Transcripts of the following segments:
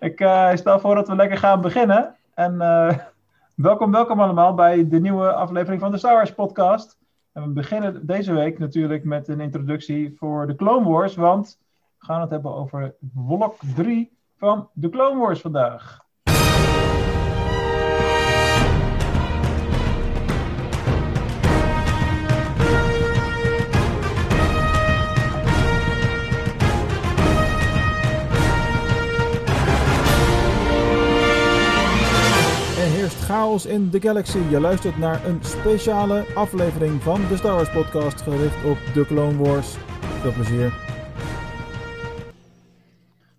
Ik uh, stel voor dat we lekker gaan beginnen. En uh, welkom, welkom allemaal bij de nieuwe aflevering van de Star podcast. En we beginnen deze week natuurlijk met een introductie voor de Clone Wars, want we gaan het hebben over blok 3 van de Clone Wars vandaag. Chaos in the Galaxy. Je luistert naar een speciale aflevering van de Star Wars podcast gericht op de Clone Wars. Veel plezier.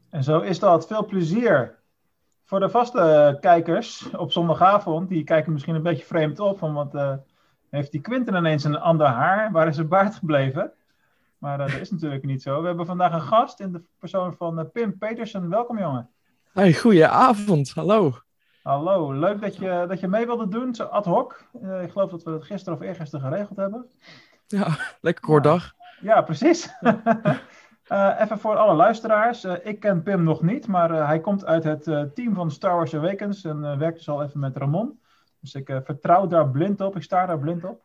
En zo is dat. Veel plezier. Voor de vaste kijkers op zondagavond, die kijken misschien een beetje vreemd op, van wat uh, heeft die Quinten ineens een ander haar? Waar is zijn baard gebleven? Maar uh, dat is natuurlijk niet zo. We hebben vandaag een gast in de persoon van uh, Pim Petersen. Welkom jongen. Hey, goeie Hallo. Hallo, leuk dat je, dat je mee wilde doen, zo ad hoc. Uh, ik geloof dat we het gisteren of eergisteren geregeld hebben. Ja, lekker kort dag. Ja, precies. uh, even voor alle luisteraars. Uh, ik ken Pim nog niet, maar hij komt uit het team van Star Wars Awakens en werkt dus al even met Ramon. Dus ik vertrouw daar blind op, ik sta daar blind op.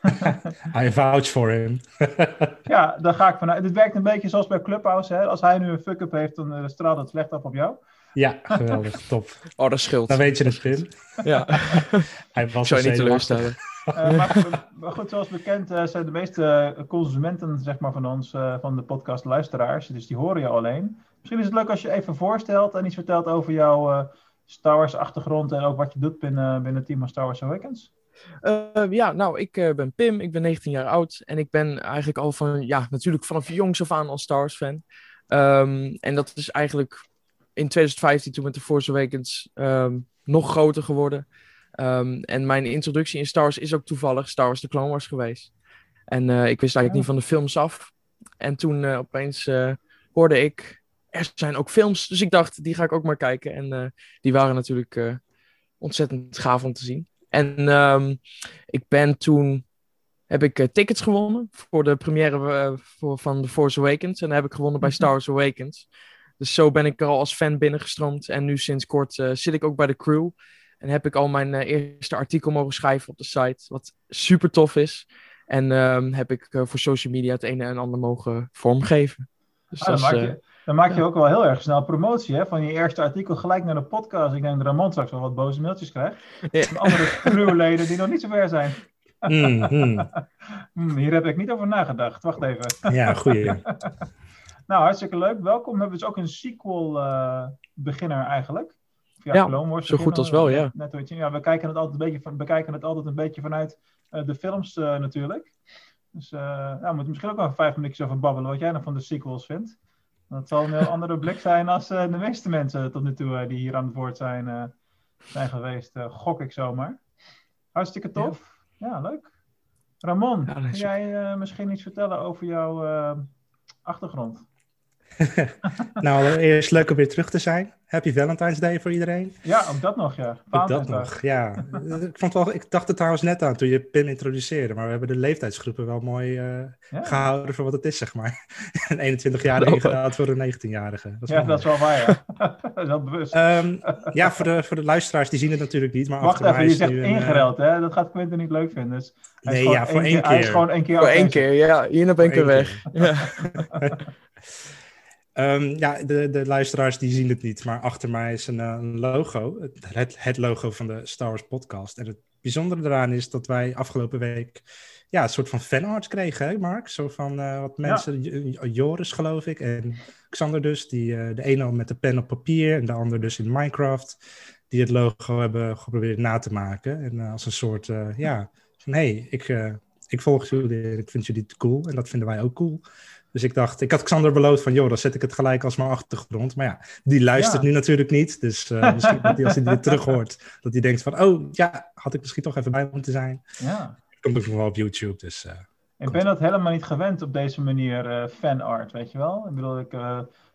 I vouch for him. ja, daar ga ik vanuit. Dit werkt een beetje zoals bij Clubhouse. Hè? Als hij nu een fuck-up heeft, dan straalt het slecht af op jou. Ja, geweldig, top. Oh, dat scheelt. Dan weet je het, Pim. Ja. Hij was Zou je niet teleurstellen. Uh, maar, maar, goed, zoals bekend uh, zijn de meeste consumenten zeg maar, van ons, uh, van de podcast luisteraars, dus die horen je alleen. Misschien is het leuk als je even voorstelt en iets vertelt over jouw Star Wars achtergrond en ook wat je doet binnen, binnen het team van Star Wars Awakens. ja, nou, ik ben Pim, ik ben 19 jaar oud en ik ben eigenlijk al van, ja, natuurlijk vanaf jongs af aan al Star Wars fan. Um, en dat is eigenlijk in 2015 toen met de Force Awakens um, nog groter geworden. Um, en mijn introductie in Star Wars is ook toevallig Star Wars The Clone Wars geweest. En uh, ik wist eigenlijk niet van de films af. En toen uh, opeens uh, hoorde ik, er zijn ook films. Dus ik dacht, die ga ik ook maar kijken. En die waren natuurlijk ontzettend gaaf om te zien. En um, ik ben toen, heb ik tickets gewonnen voor de première voor, van The Force Awakens. En dat heb ik gewonnen bij mhm. Star Wars Awakens. Dus zo ben ik er al als fan binnengestroomd. En nu sinds kort uh, zit ik ook bij de crew. En heb ik al mijn uh, eerste artikel mogen schrijven op de site. Wat super tof is. En uh, heb ik uh, voor social media het ene en ander mogen vormgeven. Dus ah, dan, maak je, dan maak je ook wel heel erg snel promotie. Hè? Van je eerste artikel gelijk naar de podcast. Ik denk dat Ramon straks wel wat boze mailtjes krijgt. Ja. Van andere crewleden die nog niet zo ver zijn. Mm, mm. hmm, hier heb ik niet over nagedacht. Wacht even. Ja, goeie. Nou, hartstikke leuk. Welkom. We hebben dus ook een sequel uh, beginner eigenlijk. Ja, ja Wars zo goed als wel, ja. Net, ja. We kijken het altijd een beetje, van, bekijken het altijd een beetje vanuit uh, de films uh, natuurlijk. Dus nou, we moeten misschien ook wel vijf minuutjes over babbelen wat jij nog van de sequels vindt. Dat zal een heel andere blik zijn als de meeste mensen tot nu toe die hier aan het woord zijn, zijn geweest. gok ik zomaar. Hartstikke tof. Ja, ja leuk. Ramon, ja, kun jij misschien iets vertellen over jouw achtergrond? nou, eerst leuk om weer terug te zijn. Happy Valentine's Day voor iedereen. Ja, ook dat nog, ja. Ook dat nog, ja. ik, vond wel, ik dacht er trouwens net aan toen je Pim introduceerde, maar we hebben de leeftijdsgroepen wel mooi uh, ja. gehouden voor wat het is, zeg maar. een 21-jarige ingehaald voor een 19-jarige. Ja, dat is wel waar, ja. dat is wel bewust. Um, ja, voor de, voor de luisteraars, die zien het natuurlijk niet, maar Wacht even, je zegt ingereld, uh, hè? Dat gaat Quinten niet leuk vinden. Dus nee, ja, voor één keer. Hij is gewoon één keer. Voor één keer, ja. Hier ben ik weer weg. Ja. Um, ja, de, de luisteraars die zien het niet, maar achter mij is een, een logo, het, het, logo van de Star Wars podcast. En het bijzondere eraan is dat wij afgelopen week ja, een soort van fanart kregen, hè Mark? Zo van uh, wat mensen, ja. Joris geloof ik en Xander dus, die uh, de ene met de pen op papier en de ander dus in Minecraft, die het logo hebben geprobeerd na te maken. En uh, als een soort, ja, van hé, hey, ik, ik volg jullie, ik vind jullie cool en dat vinden wij ook cool. Dus ik dacht, ik had Xander beloofd van, joh, dan zet ik het gelijk als mijn achtergrond. Maar ja, die luistert nu natuurlijk niet. Dus uh, misschien dat hij, als hij dit terug hoort, dat hij denkt van, oh ja, had ik misschien toch even bij moeten zijn. Ja. Komt ook wel op YouTube, dus... Uh, ik ben dat helemaal niet gewend op deze manier uh, fanart, weet je wel? Ik bedoel, ik,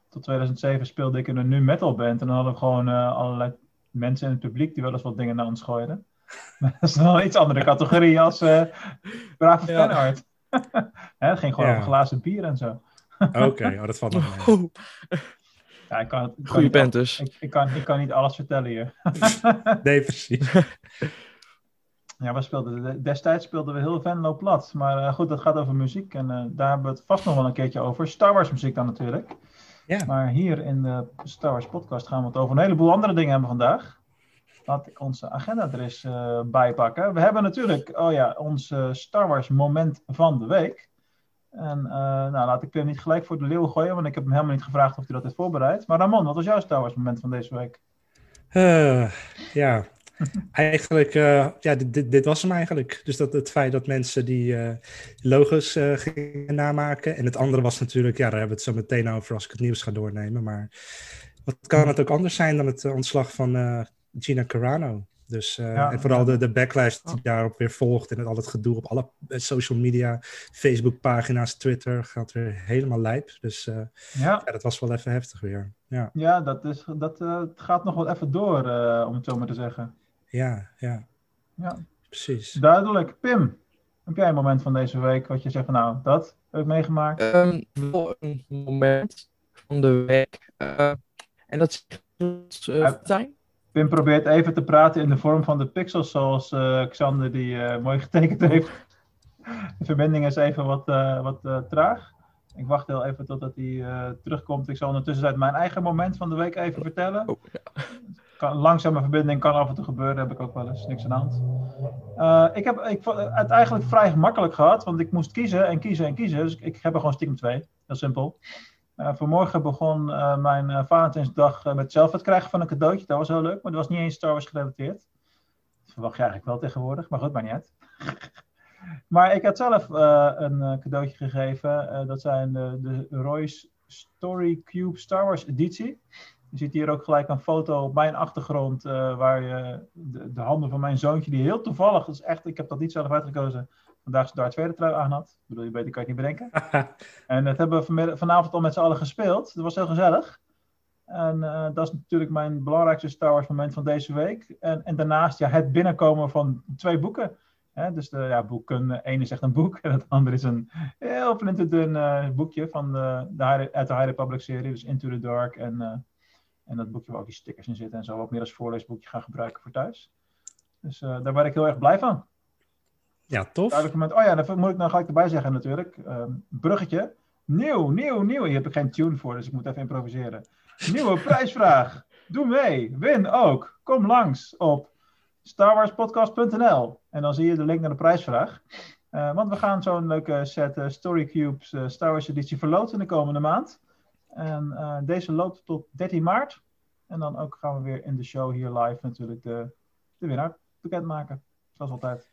tot 2007 speelde ik in een nu metal band en dan hadden we gewoon allerlei mensen in het publiek die wel eens wat dingen naar ons gooiden. dat is wel een iets andere categorie als brave ja. fanart. het ging gewoon ja. over glazen bier en zo. Oké, okay, oh, dat valt nog mee. Ja, ik kan, het- ik kan Goeie band dus. Ik, ik, kan, ik kan niet alles vertellen hier. Nee, precies. Ja, we speelden, destijds speelden we heel Venlo plat. Maar eh, goed, dat gaat over muziek. En eh, daar hebben we het vast nog wel een keertje over. Star Wars muziek dan natuurlijk. Ja. Maar hier in de Star Wars podcast gaan we het over een heleboel andere dingen hebben vandaag. Laat ik onze agenda er eens eh, pakken. We hebben natuurlijk, oh ja, ons Star Wars moment van de week. En eh, nou, laat ik hem niet gelijk voor de leeuw gooien, want ik heb hem helemaal niet gevraagd of hij dat heeft voorbereid. Maar Ramon, wat was jouw Star Wars moment van deze week? Eh, ja, eigenlijk, ja, dit, dit, was hem eigenlijk. Dus dat het feit dat mensen die logos gingen namaken. En het andere was natuurlijk, ja, daar hebben we het zo meteen over als ik het nieuws ga doornemen. Maar wat kan het ook anders zijn dan het ontslag van Gina Carano? Dus, eh, Ja, en vooral ja. de, de backlash die daarop weer volgt en het, al het gedoe op alle eh, social media, Facebook-pagina's, Twitter, gaat weer helemaal lijp. Dus eh, Ja, ja, dat was wel even heftig weer. Ja, ja dat, is, dat eh, het gaat nog wel even door, eh, om het zo maar te zeggen. ja, ja, Ja, precies. duidelijk. Pim, heb jij een moment van deze week wat je zegt van nou, dat heb ik meegemaakt? Ehm, wel een moment van de week. eh, en dat is uh. Fortuyn. Pim probeert even te praten in de vorm van de pixels zoals eh, Xander die eh, mooi getekend heeft. De verbinding is even wat, eh, wat traag. Ik wacht heel even totdat hij terugkomt. Ik zal ondertussen uit mijn eigen moment van de week even vertellen. Oh, kan, langzame verbinding kan af en toe gebeuren, heb ik ook wel eens. Niks aan de hand. Ik heb ik vond het eigenlijk vrij gemakkelijk gehad, want ik moest kiezen en kiezen en kiezen. Dus ik, ik heb er gewoon stiekem twee. Heel simpel. Eh, vanmorgen begon eh, mijn eh, Valentijnsdag met zelf het krijgen van een cadeautje. Dat was heel leuk, maar dat was niet eens Star Wars gerelateerd. Dat verwacht je eigenlijk wel tegenwoordig, maar goed, maar niet maar ik had zelf een cadeautje gegeven. Dat zijn de, Royce Story Cube Star Wars editie. Je ziet hier ook gelijk een foto op mijn achtergrond, waar je de, de handen van mijn zoontje, die heel toevallig, dat is echt, ik heb dat niet zelf uitgekozen, vandaag zijn Darth Vader trui aan had. Ik bedoel, je beter kan je het niet bedenken. En dat hebben we vanavond al met z'n allen gespeeld. Dat was heel gezellig. En eh, dat is natuurlijk mijn belangrijkste Star Wars moment van deze week. En, en daarnaast ja, het binnenkomen van twee boeken. Hè, dus de ja, boeken, de ene is echt een boek en het andere is een heel flinterdun eh boekje van de, de High- uit de High Republic serie. Dus Into the Dark en, eh, en dat boekje waar ook die stickers in zitten en zo. Ook meer als voorleesboekje gaan gebruiken voor thuis. Dus daar ben ik heel erg blij van. Ja, tof. Duidelijk moment. Oh ja, dat moet ik nou gelijk erbij zeggen natuurlijk. Ehm, bruggetje. Nieuw, nieuw, nieuw. Hier heb ik geen tune voor, dus ik moet even improviseren. Nieuwe prijsvraag. Doe mee. Win ook. Kom langs op starwarspodcast.nl. En dan zie je de link naar de prijsvraag. Eh, want we gaan zo'n leuke set eh, Story Cubes eh, Star Wars editie verloten de komende maand. En deze loopt tot 13 maart. En dan ook gaan we weer in de show hier live natuurlijk de, de winnaar bekendmaken. Zoals altijd.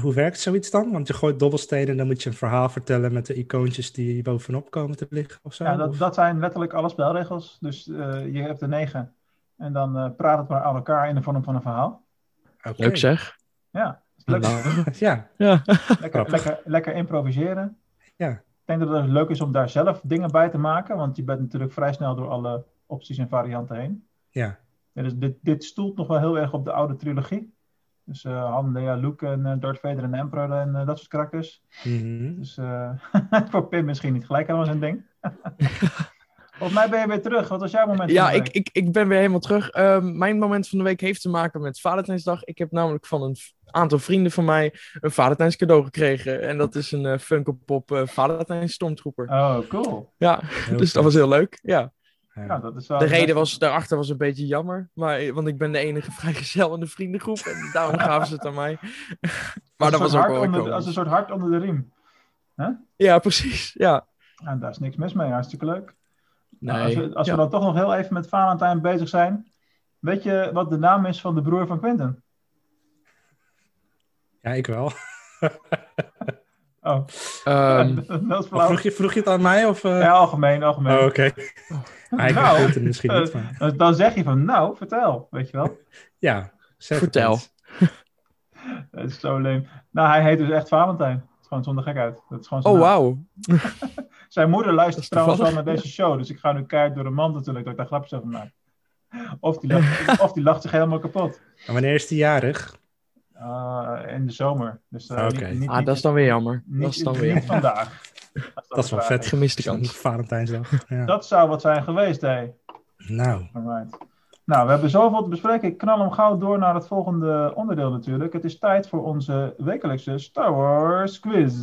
Hoe werkt zoiets dan? Want je gooit dobbelstenen en dan moet je een verhaal vertellen met de icoontjes die bovenop komen te liggen of zo? Ja, dat, Of- dat zijn letterlijk alle spelregels. Dus eh, je hebt er negen. En dan eh, praat het maar aan elkaar in de vorm van een verhaal. Leuk zeg. Ja, is leuk. Nou, Ja, ja. lekker, lekker, lekker improviseren. Ja. Ik denk dat het leuk is om daar zelf dingen bij te maken. Want je bent natuurlijk vrij snel door alle opties en varianten heen. ja. Ja, dus dit, dit stoelt nog wel heel erg op de oude trilogie. Dus eh Han, Leia, Luke en eh, Darth Vader en de Emperor en eh, dat soort karakters. Mhm. Dus eh, voor Pim misschien niet gelijk helemaal zijn ding. Volgens mij ben je weer terug. Wat was jouw moment? Ja, van de ik, week? ik, ik ben weer helemaal terug. Ehm, mijn moment van de week heeft te maken met Valentijnsdag. Ik heb namelijk van een aantal vrienden van mij een Valentijns cadeau gekregen. En dat is een eh Funko Pop eh Valentijns Stormtrooper. Oh, cool. Ja, Heel dus dat was heel leuk. Ja. Ja. Ja, dat is wel De reden was, daarachter was een beetje jammer. Maar, want ik ben de enige vrijgezel in de vriendengroep. En daarom gaven ze het aan mij. maar dat was een ook soort hart wel onder. Als een soort hart onder de riem. Ja, precies. Ja. En daar is niks mis mee, hartstikke leuk. Nou, Nee. als we, als ja. we dan toch nog heel even met Valentijn bezig zijn. Weet je wat de naam is van de broer van Quentin? ja, ik wel. Oh, Ehm, vroeg, je, vroeg je het aan mij? Of, eh? Ja, algemeen, algemeen. Oh, oké. Ah, ik Nou, het misschien niet, maar... Dan- zeg je van, nou, vertel, weet je wel. Ja, zeg het Vertel. Dat is zo leem. Nou, hij heet dus echt Valentijn. Dat is gewoon zonder gekheid. Dat is gewoon zijn oh, wauw. Zijn moeder luistert is trouwens wel toevallig. naar deze show. Dus ik ga nu keihard door de mand natuurlijk dat ik daar grapjes over maak. Of die lacht, of die lacht zich helemaal kapot. En wanneer is die jarig? Uh, in de zomer. Dus, uh, Oké. niet, niet, Ah, dat is dan weer jammer. niet, dat is dan niet weer vandaag. Als Dat is wel vet. gemiste kans. Valentijnsdag. Ja. Dat zou wat zijn geweest, hé. Nou, Alright. Nou, we hebben zoveel te bespreken. Ik knal hem gauw door naar het volgende onderdeel natuurlijk. Het is tijd voor onze wekelijkse Star Wars quiz.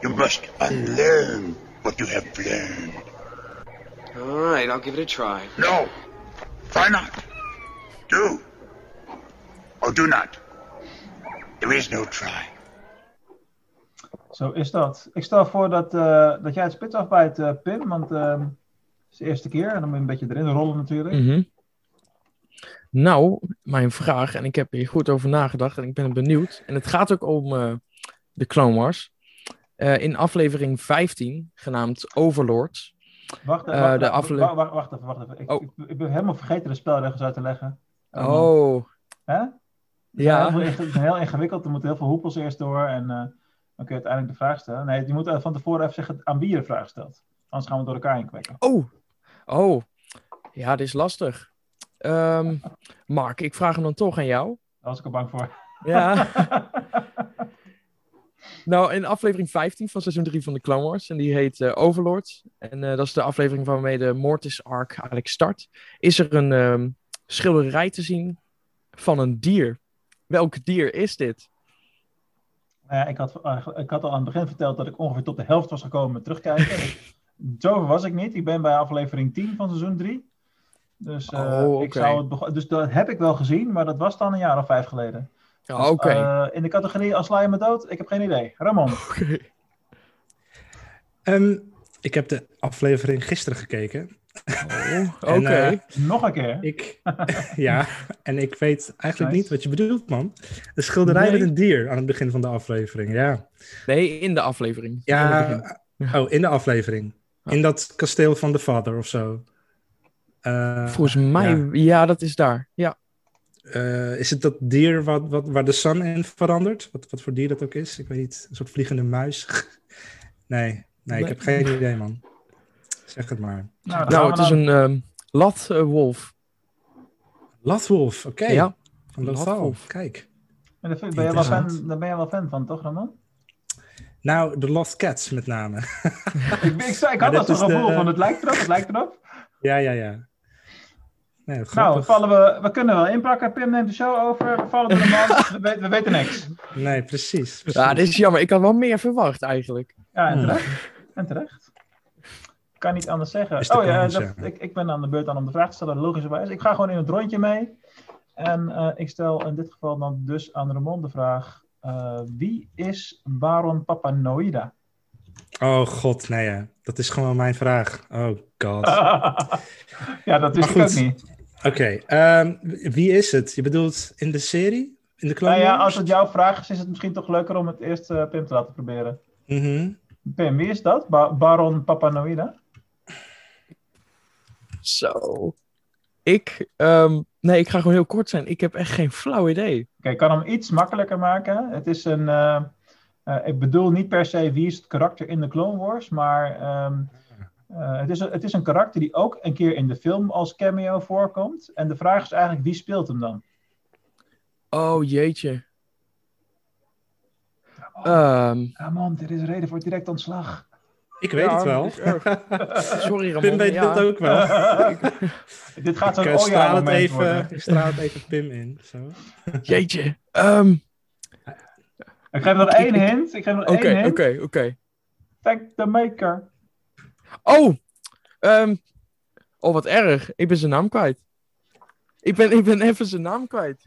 You must unlearn what you have learned. All right, I'll give it a try. No, try not. Do. Or do not. There is no try. Zo is dat. Ik stel voor dat, eh, dat jij het spits afbijt, eh, Pim. Want eh, het is de eerste keer. En dan moet je een beetje erin rollen natuurlijk. Mhm. Nou, mijn vraag, en ik heb hier goed over nagedacht en ik ben benieuwd. En het gaat ook om eh, de Clone Wars. Eh, in aflevering 15, genaamd Overlords. Wacht, Eh, wacht, de wacht, afle- wacht, wacht, wacht even. Wacht even. Ik, Oh. ik, ik ben helemaal vergeten de spelregels uit te leggen. Oh, Hè? Ja. Heel, heel ingewikkeld. Er moeten heel veel hoepels eerst door. En eh, dan kun je uiteindelijk de vraag stellen. Nee, je moet eh, van tevoren even zeggen aan wie je de vraag stelt. Anders gaan we door elkaar heen kwekken. Oh, oh. Ja, dit is lastig. Ehm, Mark, ik vraag hem dan toch aan jou. Daar was ik al bang voor. Ja. nou, in aflevering 15 van seizoen 3 van de Clone Wars, en die heet eh, Overlords. En dat is de aflevering waarmee de Mortis Arc eigenlijk start. Is er een ehm, schilderij te zien van een dier? Welk dier is dit? Nou ja, ik, had, eh, ik had al aan het begin verteld dat ik ongeveer tot de helft was gekomen met terugkijken. Zover was ik niet. Ik ben bij aflevering 10 van seizoen 3. Dus, eh, Oh, ik zou het dus dat heb ik wel gezien, maar dat was dan een jaar of vijf geleden. Ja, Dus, eh, in de categorie Als sla je me dood? Ik heb geen idee. Ramon. Oké. Ehm, ik heb de aflevering gisteren gekeken. Oh, Oké. Eh, Nog een keer. Ik, ja, en ik weet eigenlijk Nice. niet wat je bedoelt, man. De schilderij Nee. met een dier aan het begin van de aflevering, ja. Nee, in de aflevering. Ja, begin. oh, in de aflevering. In dat kasteel van de vader of zo. Eh, Volgens mij, ja. ja. dat is daar. Ja. Eh, is het dat dier wat, wat, waar de sun in verandert? Wat, wat voor dier dat ook is? Ik weet niet. Een soort vliegende muis. nee, nee, Nee. ik heb geen idee, man. Zeg het maar. Nou, Nou, het is een ehm latwolf. Latwolf, oké. Ja. Van Latwolf. kijk. Ben je, ben je wel fan, daar ben je wel fan van, toch, Ramon? Nou, de Lost Cats met name. ik, ik, zei- ik Maar had al dit zo'n de- gevoel van het lijkt erop, het lijkt erop. ja, ja, ja. Nee, Nou, vallen we, we kunnen wel inpakken. Pim neemt de show over. We vallen door de man. We, weten- we weten niks. Nee, precies. precies. Ja, dit is jammer. Ik had wel meer verwacht eigenlijk. Ja, en Hmm. terecht. En terecht. Ik kan niet anders zeggen. Is Oh ja, dat-. Ik, ik ben aan de beurt aan om de vraag te stellen, logischerwijs. Ik ga gewoon in het rondje mee. En eh, ik stel in dit geval dan dus aan Ramon de vraag. eh, wie is Baron Papanoida? Oh god, nee ja. Dat is gewoon mijn vraag. Oh god. ja, dat wist Maar ik ook goed. niet. Oké, ehm, wie is het? Je bedoelt in de serie? In de Nou ja, als het jouw vraag is, is het misschien toch leuker om het eerst eh, Pim te laten proberen. Mhm. Pim, wie is dat? Ba- Baron Papanoida? Zo. Ik, ehm, nee, ik ga gewoon heel kort zijn. Ik heb echt geen flauw idee. Oké, ik kan hem iets makkelijker maken. Het is een. eh, eh, ik bedoel niet per se wie is het karakter in de Clone Wars, maar ehm, eh, het, is een, het is een karakter die ook een keer in de film als cameo voorkomt. En de vraag is eigenlijk wie speelt hem dan? Oh, jeetje. Ah man, dit is reden voor direct ontslag. Ik weet Ja, het wel. erg. sorry Ramon. Pim weet ja. het ook wel. dit gaat Ik zo'n eh, straal, het even, worden. ik straal het even Pim in. Zo. Jeetje. Ehm, Ik geef nog één hint. Ik geef nog Oké, één hint. oké, oké. Thank the maker. Oh! ehm, oh, wat erg. Ik ben zijn naam kwijt. Ik ben, ik ben even zijn naam kwijt.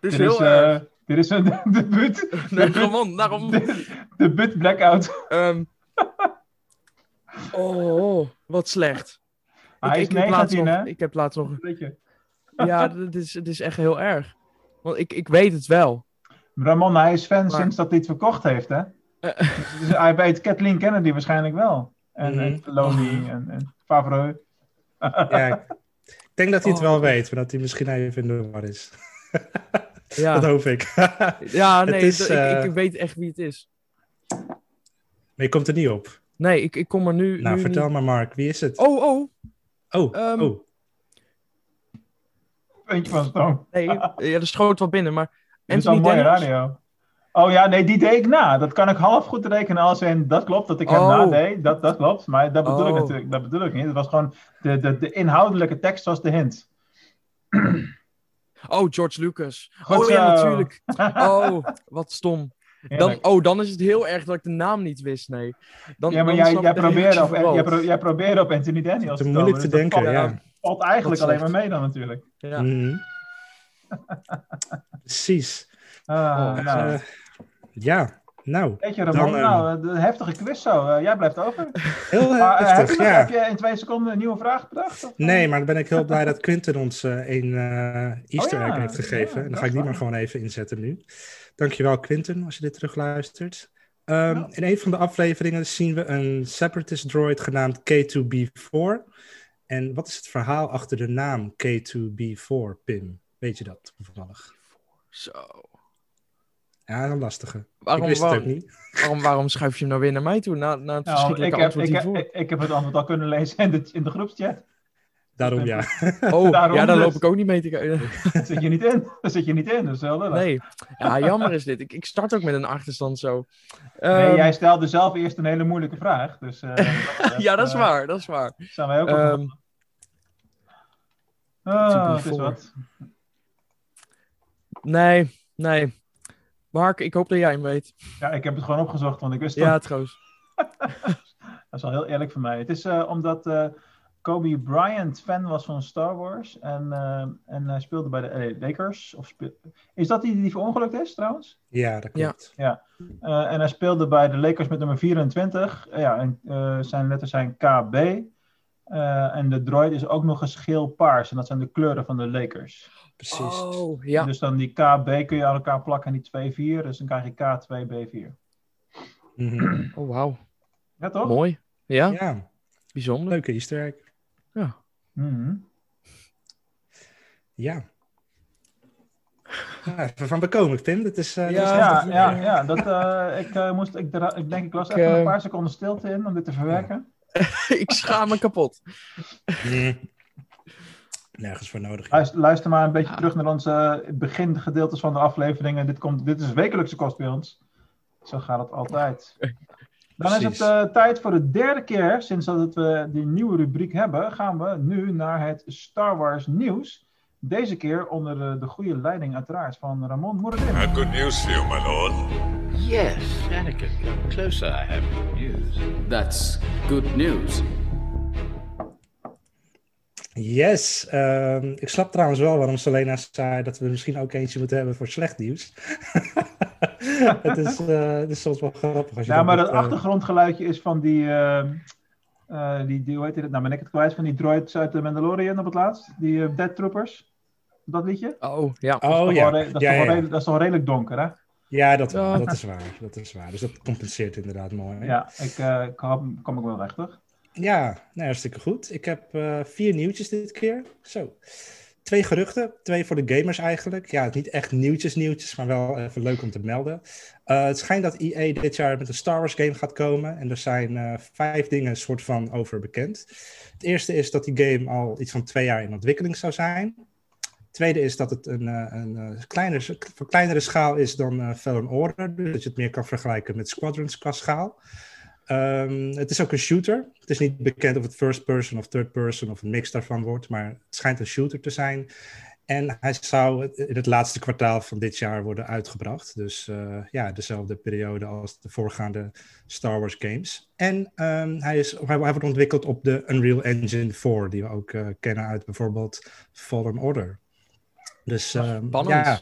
Dit is Dit is, heel erg. eh, dit is een debuut. Nee, Ramon, daarom... Debuut blackout. Ehm, oh, wat slecht. Hij is ik, heb laatst 19, nog, hè? ik heb laatst nog... Ja, dit is, dit is echt heel erg. Want ik, ik weet het wel. Ramon, hij is fan Maar- sinds dat hij het verkocht heeft, hè? Eh. Dus hij weet Kathleen Kennedy waarschijnlijk wel. En, Mhm. en Filoni en, en Favreau. Ja, ik denk dat hij het Oh. wel weet, maar dat hij misschien even in de war is. Ja, Dat hoop ik. ja Het nee, is, eh, ik, ik weet echt wie het is. maar je komt er niet op. Nee, ik, ik kom er nu, Nou, nu vertel niet... maar Mark, wie is het? Oh, oh, oh, ehm, oh. Puntje van stoom. nee, ja, er schoot wat binnen, maar Dit is al mooie radio. Oh ja, nee, die deed ik na. Dat kan ik half goed rekenen als in, dat klopt, dat ik hem Oh. nadeed. Dat, dat klopt, maar dat bedoel ik Oh. natuurlijk dat bedoel ik niet. Het was gewoon, de, de, de inhoudelijke tekst was de hint. Oh, George Lucas. Goed oh ja, natuurlijk. Oh, wat stom. Dan, oh, dan is het heel erg dat ik de naam niet wist, nee. Dan, ja, maar dan jij, jij, reactie op, jij, pro- jij probeerde op Anthony Daniels Te moeilijk te dus dat denken, valt, ja. valt eigenlijk alleen maar mee dan natuurlijk. Ja. Mhm. Precies. Ah, Oh, nou, Eh, ja, nou, weet je Ramon, dan, eh, nou, de heftige quiz zo. Eh, jij blijft over. heel Maar, heb, je, ja. heb je in twee seconden een nieuwe vraag bedacht? Of? Nee, maar dan ben ik heel blij dat Quinten ons een eh, Easter Oh ja, egg heeft gegeven. ja, en dan ga ik die maar gewoon even inzetten nu. Dankjewel Quinten, als je dit terugluistert. Ehm, Ja. In een van de afleveringen zien we een separatist droid genaamd K2B4. En wat is het verhaal achter de naam K2B4, Pim? Weet je dat toevallig? Zo. Ja, een lastige. Waarom, ik wist het ook waarom, niet. waarom, waarom schuif je hem nou weer naar mij toe? Na, na het Nou, verschrikkelijke ik, heb, antwoord ik, heb, hiervoor. ik, ik heb het antwoord al kunnen lezen in de, in de groepschat. Daarom ja. Oh, daarom ja, daar dus. loop ik ook niet mee te kijken. Daar zit je niet in. Daar zit je niet in, dat is wel lullig. Nee. Ja, jammer is dit. Ik, ik start ook met een achterstand zo. Nee, Ehm, jij stelde zelf eerst een hele moeilijke vraag. Dus, eh, ja, dat is eh, waar. Dat is waar. Zijn wij ook op. Ehm, Ah, het is wat. nee, nee. Mark, ik hoop dat jij hem weet. Ja, ik heb het gewoon opgezocht, want ik wist het. Ja, trouwens. Dat is wel heel eerlijk voor mij. Het is eh, omdat eh, Kobe Bryant fan was van Star Wars. En, eh, en hij speelde bij de LA Lakers. Of speel- Is dat die die verongelukt is trouwens? Ja, dat Ja. klopt. Eh, en hij speelde bij de Lakers met nummer 24. Eh, ja, en eh, zijn letters zijn KB. Eh, en de droid is ook nog eens geel-paars. En dat zijn de kleuren van de Lakers. Precies. Oh, ja. Dus dan die KB kun je aan elkaar plakken en die 2-4. Dus dan krijg je K2B4. Mhm. Oh, wauw. Ja, toch? Mooi. Ja, Ja, bijzonder. leuke Easter egg. Ja. Mhm. Ja. Ja, even van bekomen, Pim. Dat is, eh, dat is Ja, Ja, ja, ja, dat, eh, ik, eh, moest, ik, dra- ik denk ik las Ik, even een paar seconden stilte in om dit te verwerken. ik schaam me kapot. Mm. Nergens voor nodig. Luister, luister maar een beetje terug naar onze begingedeeltes van de afleveringen. Dit, komt, dit is wekelijkse kost bij ons. Zo gaat het altijd. Dan is het eh, tijd voor de derde keer sinds dat we die nieuwe rubriek hebben. Gaan we nu naar het Star Wars nieuws. Deze keer onder de, de goede leiding uiteraard van Ramon Moeradin. have good news for you, my lord. Yes, Anakin, come closer. I have good news. That's good news. Yes. ehm, ik snap trouwens wel waarom Selena zei dat we misschien ook eentje moeten hebben voor slecht nieuws. het, is, eh, het is soms wel grappig. Als je Ja, dat maar het eh, achtergrondgeluidje is van die, eh, die, die, hoe heet het? Nou ben ik het kwijt, van die droids uit de Mandalorian op het laatst. Die eh, Dead Troopers. Dat liedje? Oh, ja. Dat is Oh ja. dat, is Ja, ja. redelijk, dat is toch redelijk donker, hè? Ja, dat, dat is waar. Dat is waar. Dus dat compenseert inderdaad mooi. Ja, ik eh, hoop- kom ik wel toch? Ja, nou, hartstikke goed. Ik heb eh, vier nieuwtjes dit keer. Zo. Twee geruchten, twee voor de gamers eigenlijk. Ja, niet echt nieuwtjes, nieuwtjes, maar wel even leuk om te melden. Eh, het schijnt dat EA dit jaar met een Star Wars game gaat komen. En er zijn eh, vijf dingen soort van over bekend. Het eerste is dat die game al iets van twee jaar in ontwikkeling zou zijn. Het tweede is dat het een, eh, een, kleinere, kleinere schaal is dan eh Fallen Order. Dus dat je het meer kan vergelijken met Squadrons qua schaal. Ehm, het is ook een shooter. Het is niet bekend of het first person of third person of een mix daarvan wordt, maar het schijnt een shooter te zijn. En hij zou in het laatste kwartaal van dit jaar worden uitgebracht. Dus eh, ja, dezelfde periode als de voorgaande Star Wars games. En ehm, hij, is, hij, wordt ontwikkeld op de Unreal Engine 4, die we ook eh, kennen uit bijvoorbeeld Fallen Order. Dus ehm, ja,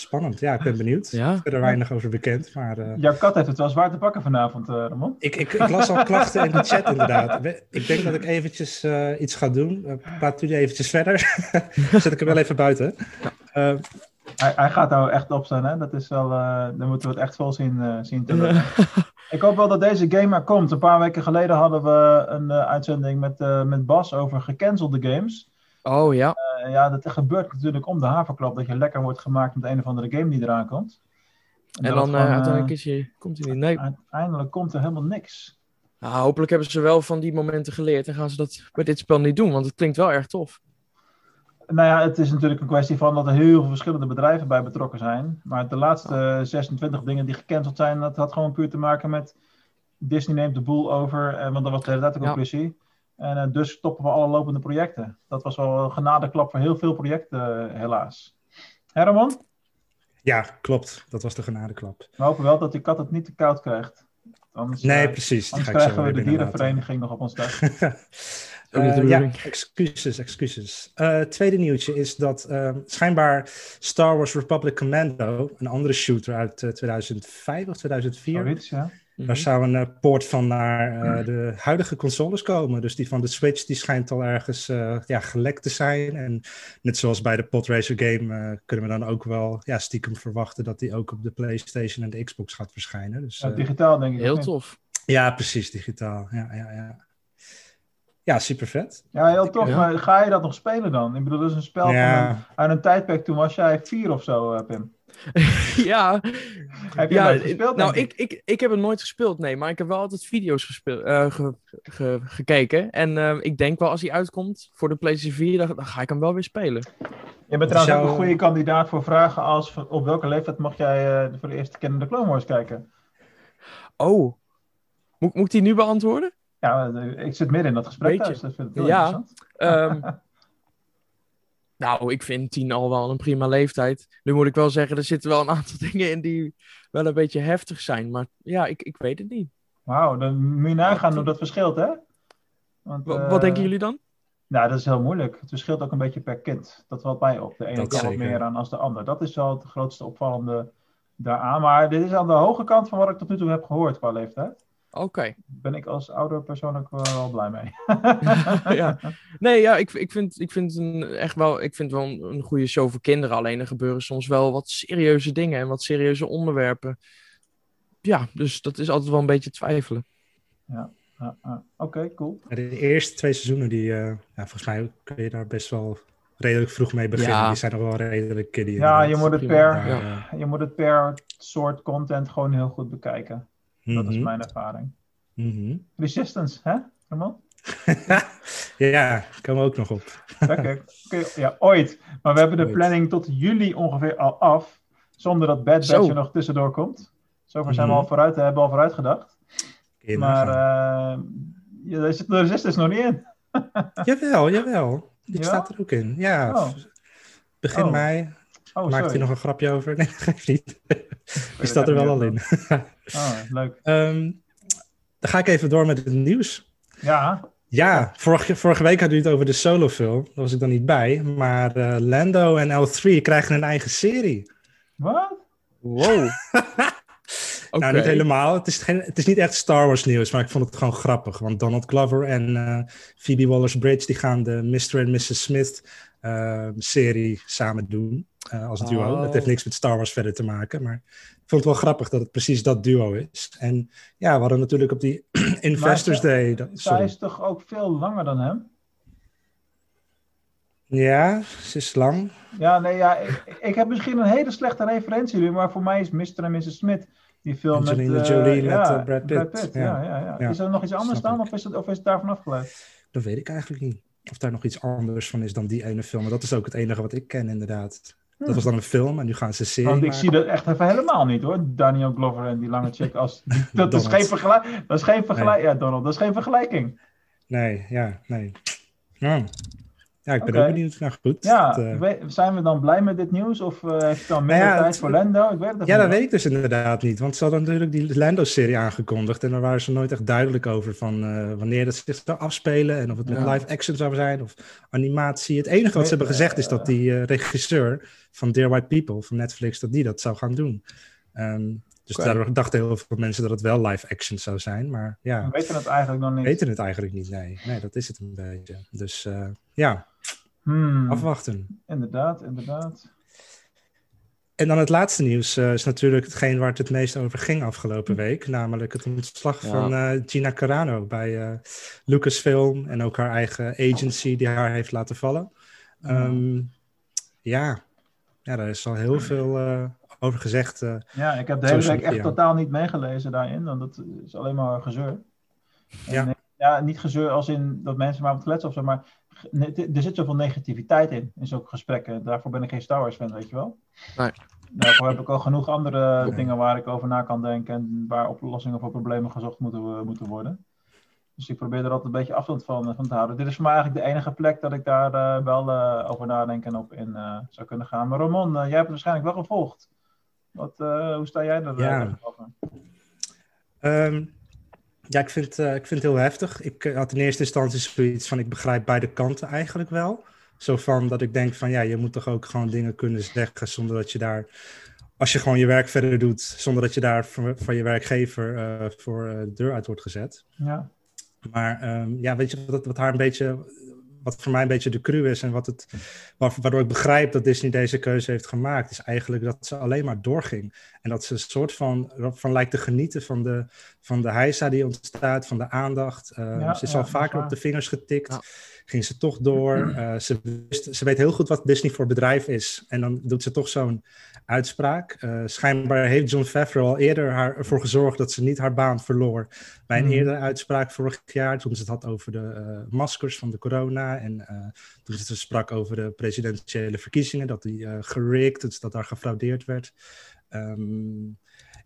spannend. Ja, ik ben benieuwd. Ja. Er is weinig over bekend, maar... eh, Jouw kat heeft het wel zwaar te pakken vanavond, eh, Ramon. ik, ik, ik las al klachten in de chat inderdaad. Ik denk dat ik eventjes eh, iets ga doen. Uh, praat jullie eventjes verder. Zet ik hem wel even buiten. Eh, Hij, hij gaat nou echt opstaan, hè? Dat is wel, eh dan moeten we het echt vol zien, eh, zien te lukken. Ik hoop wel dat deze game er komt. Een paar weken geleden hadden we een uitzending met, eh, met Bas over gecancelde games. Oh, ja. Eh, ja, dat gebeurt natuurlijk om de haverklap dat je lekker wordt gemaakt met een of andere game die eraan komt. En dan eh, gewoon, uiteindelijk is hij, komt hij niet. Nee. Uiteindelijk komt er helemaal niks. Nou, hopelijk hebben ze wel van die momenten geleerd en gaan ze dat bij dit spel niet doen, want het klinkt wel erg tof. Nou ja, het is natuurlijk een kwestie van dat er heel veel verschillende bedrijven bij betrokken zijn. Maar de laatste 26 dingen die gecanceld zijn, dat had gewoon puur te maken met Disney neemt de boel over, eh, want dat was de hele tijd de conclusie. En eh, dus stoppen we alle lopende projecten. Dat was wel een genadeklap voor heel veel projecten, eh, helaas. Herman, Ja, klopt. Dat was de genadeklap. we hopen wel dat die kat het niet te koud krijgt. Anders, Nee, eh, precies. Anders krijgen we de dierenvereniging nog op ons dak. Eh, ja, excuses, excuses. Eh, tweede nieuwtje is dat eh, schijnbaar Star Wars Republic Commando, een andere shooter uit eh, 2005 of 2004, Zoiets, ja. Mhm. daar zou een eh, poort van naar eh, de huidige consoles komen. Dus die van de Switch, die schijnt al ergens eh, ja, gelekt te zijn. En net zoals bij de Podracer game eh, kunnen we dan ook wel ja, stiekem verwachten dat die ook op de PlayStation en de Xbox gaat verschijnen. Dus, Ja, eh, digitaal denk ik. Heel tof. ja, precies, digitaal. Ja, ja, ja. Ja super vet. Ja, heel tof. Ja. Maar ga je dat nog spelen dan? Ik bedoel, dat is een spel van een, Ja, uit een tijdperk toen was jij vier of zo, eh, Pim. ja, Heb je ja nooit gespeeld? nou, ik, ik, ik heb het nooit gespeeld, nee. Maar ik heb wel altijd video's gespeeld, eh, ge- ge- gekeken. En eh, ik denk wel als hij uitkomt voor de PlayStation 4, dan, dan ga ik hem wel weer spelen. Je bent trouwens ook een goede kandidaat voor vragen als van op welke leeftijd mag jij eh, voor de eerste keer naar de Clone Wars kijken? Oh, moet, moet ik die nu beantwoorden? Ja, eh, ik zit midden in dat gesprek Weet je. thuis, dat vind ik heel Ja. interessant. Ehm, nou, ik vind tien al wel een prima leeftijd. Nu moet ik wel zeggen, er zitten wel een aantal dingen in die wel een beetje heftig zijn. Maar ja, ik, ik weet het niet. Wauw, dan moet je nagaan hoe dat verschilt, hè? Want, Wa- eh, Wat denken jullie dan? Nou, dat is heel moeilijk. Het verschilt ook een beetje per kind. Dat valt mij op. De ene kan wat meer aan als de ander. Dat is wel het grootste opvallende daaraan. Maar dit is aan de hoge kant van wat ik tot nu toe heb gehoord qua leeftijd. Oké. Ben ik als ouder persoon ook wel, wel blij mee. ja. Nee, ja, ik, ik vind, ik vind een, echt wel, ik vind wel een, een goede show voor kinderen. Alleen er gebeuren soms wel wat serieuze dingen en wat serieuze onderwerpen. Ja, dus dat is altijd wel een beetje twijfelen. Ja, ja. Oké, cool. de eerste twee seizoenen, die, eh, ja, volgens mij kun je daar best wel redelijk vroeg mee beginnen. Ja. Die zijn nog wel redelijk kiddie. Ja, inderdaad. je moet het per, Ja. eh, je moet het per soort content gewoon heel goed bekijken. Dat is mhm, mijn ervaring. mhm. Resistance, hè? Ramon? ja, komen we ook nog op. Ja, ooit. Maar we hebben de Ooit. planning tot juli ongeveer al af. Zonder dat Bad. Batch er nog tussendoor komt. Zover zijn we Mhm. al vooruit, hebben we al vooruit gedacht. Maar eh ja, daar zit de Resistance nog niet in. Jawel, jawel. Die Ja? staat er ook in. Ja, Oh. begin Oh. mei. Oh, Maakt hij nog een grapje over? Nee, geeft niet. Die staat er wel al in. Oh, leuk. Ehm, dan ga ik even door met het nieuws. Ja, Ja, vorige, vorige week hadden we het over de solofilm. Daar was ik dan niet bij. Maar eh, Lando en L3 krijgen een eigen serie. wat? Wow. Nou, niet helemaal. Het is, geen, het is niet echt Star Wars nieuws, maar ik vond het gewoon grappig. Want Donald Glover en eh, Phoebe Waller-Bridge... die gaan de Mr. en Mrs. Smith serie samen doen. eh, als duo. Oh. Dat heeft niks met Star Wars verder te maken. Maar ik vond het wel grappig dat het precies dat duo is. En ja, we hadden natuurlijk op die Investors Maar Day... dat- Zij is toch ook veel langer dan hem? Ja, ze is lang. Ja, nee, ja, ik, ik heb misschien een hele slechte referentie, maar voor mij is Mr. en Mrs. Smith die film met, Angelina eh, Jolie met, ja, eh, Brad Pitt. Ja. Ja. Ja, ja, Ja, Is er nog iets anders snap dan, ik. of is, het, of is het daarvan afgeleid? Dat weet ik eigenlijk niet. Of daar nog iets anders van is dan die ene film. Maar dat is ook het enige wat ik ken, inderdaad. Dat was dan een film en nu gaan ze een serie Want ik maken. zie dat echt even helemaal niet hoor. Daniel Glover en die lange chick als. Dat is geen vergelijking. Dat is geen vergelijking. Ja, Donald, dat is geen vergelijking. Nee, ja, nee. Ja, ja ik ben ook benieuwd. Nou goed. Ja, dat, eh, we- zijn we dan blij met dit nieuws? Of eh, heeft het dan Nou minder ja, tijd het- voor Lando? Ik weet het ja, dat weet ik dus inderdaad niet. Want ze hadden natuurlijk die Lando-serie aangekondigd. En daar waren ze nooit echt duidelijk over van eh, wanneer dat zich zou afspelen. En of het met Ja. live action zou zijn of animatie. Het enige wat ze hebben gezegd is dat die regisseur van Dear White People van Netflix, dat die dat zou gaan doen. Ehm, dus Oké. daardoor dachten heel veel mensen dat het wel live action zou zijn. Maar ja, We weten het eigenlijk nog niet. weten het eigenlijk niet. Nee, nee dat is het een beetje. Dus eh, ja, Hmm, afwachten. Inderdaad, inderdaad. En dan het laatste nieuws eh, is natuurlijk hetgeen waar het het meest over ging afgelopen week. Namelijk het ontslag Ja. van eh, Gina Carano bij eh, Lucasfilm. En ook haar eigen agency die haar heeft laten vallen. Ehm, ja. ja, daar is al heel veel eh, over gezegd. eh. Ja, ik heb de hele week echt totaal niet meegelezen daarin, want dat is alleen maar gezeur. En, Ja. eh, ja, niet gezeur als in dat mensen maar wat kletsen of zo, maar er zit zoveel negativiteit in, in zulke gesprekken. Daarvoor ben ik geen Star Wars fan, weet je wel. Nee. Daarvoor heb ik al genoeg andere dingen waar ik over na kan denken en waar oplossingen voor problemen gezocht moeten, moeten worden. Dus ik probeer er altijd een beetje afstand van, van te houden. Dit is voor mij eigenlijk de enige plek dat ik daar eh, wel eh, over nadenken en op in eh, zou kunnen gaan. Maar Ramon, eh, jij hebt het waarschijnlijk wel gevolgd. Wat, eh, hoe sta jij Ja. eh, over? Ehm, ja, ik vind, eh, ik vind het heel heftig. Ik had in eerste instantie zoiets van, ik begrijp beide kanten eigenlijk wel. Zo van dat ik denk van, ja, je moet toch ook gewoon dingen kunnen zeggen zonder dat je daar, als je gewoon je werk verder doet, zonder dat je daar van, van je werkgever voor de deur uit wordt gezet. Ja. Maar ehm, ja, weet je wat, wat haar een beetje, wat voor mij een beetje de cru is en wat het, wa- waardoor ik begrijp dat Disney deze keuze heeft gemaakt, is eigenlijk dat ze alleen maar doorging. En dat ze een soort van, van lijkt te genieten van de, van de heisa die ontstaat, van de aandacht. Eh, Ja, ze is ja, al vaker op de vingers getikt. Ja. Ging ze toch door. Eh, ze, wist- ze weet heel goed wat Disney voor bedrijf is. En dan doet ze toch zo'n uitspraak. Eh, schijnbaar heeft John Favreau al eerder haar, ervoor gezorgd dat ze niet haar baan verloor. Bij een Mhm. eerdere uitspraak vorig jaar, toen ze het had over de maskers van de corona. En eh, toen ze sprak over de presidentiële verkiezingen, dat die eh gerikt, dus dat daar gefraudeerd werd. Ehm,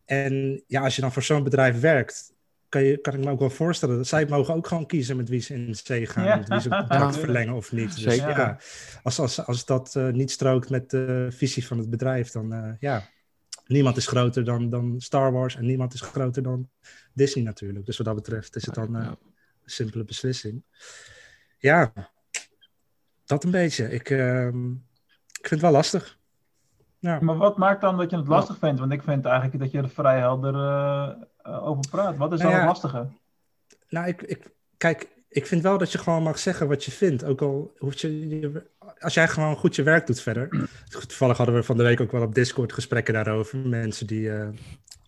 en ja, als je dan voor zo'n bedrijf werkt, kan, je, kan ik me ook wel voorstellen dat zij mogen ook gewoon kiezen met wie ze in zee gaan, Ja. met wie ze het contract Ja. verlengen of niet. Dus Zeker. ja, als, als, als dat eh, niet strookt met de visie van het bedrijf, dan eh, ja, niemand is groter dan, dan Star Wars en niemand is groter dan Disney natuurlijk. Dus wat dat betreft is het dan een simpele beslissing. Ja, dat een beetje. Ik, ehm, ik vind het wel lastig. Ja. Maar wat maakt dan dat je het lastig vindt? Want ik vind eigenlijk dat je er vrij helder eh, eh, over praat. Wat is Nou dan ja, het lastige? Nou, ik, ik, kijk, ik vind wel dat je gewoon mag zeggen wat je vindt. Ook al hoeft je, je- als jij gewoon goed je werk doet verder. Toevallig hadden we van de week ook wel op Discord gesprekken daarover. Mensen die eh,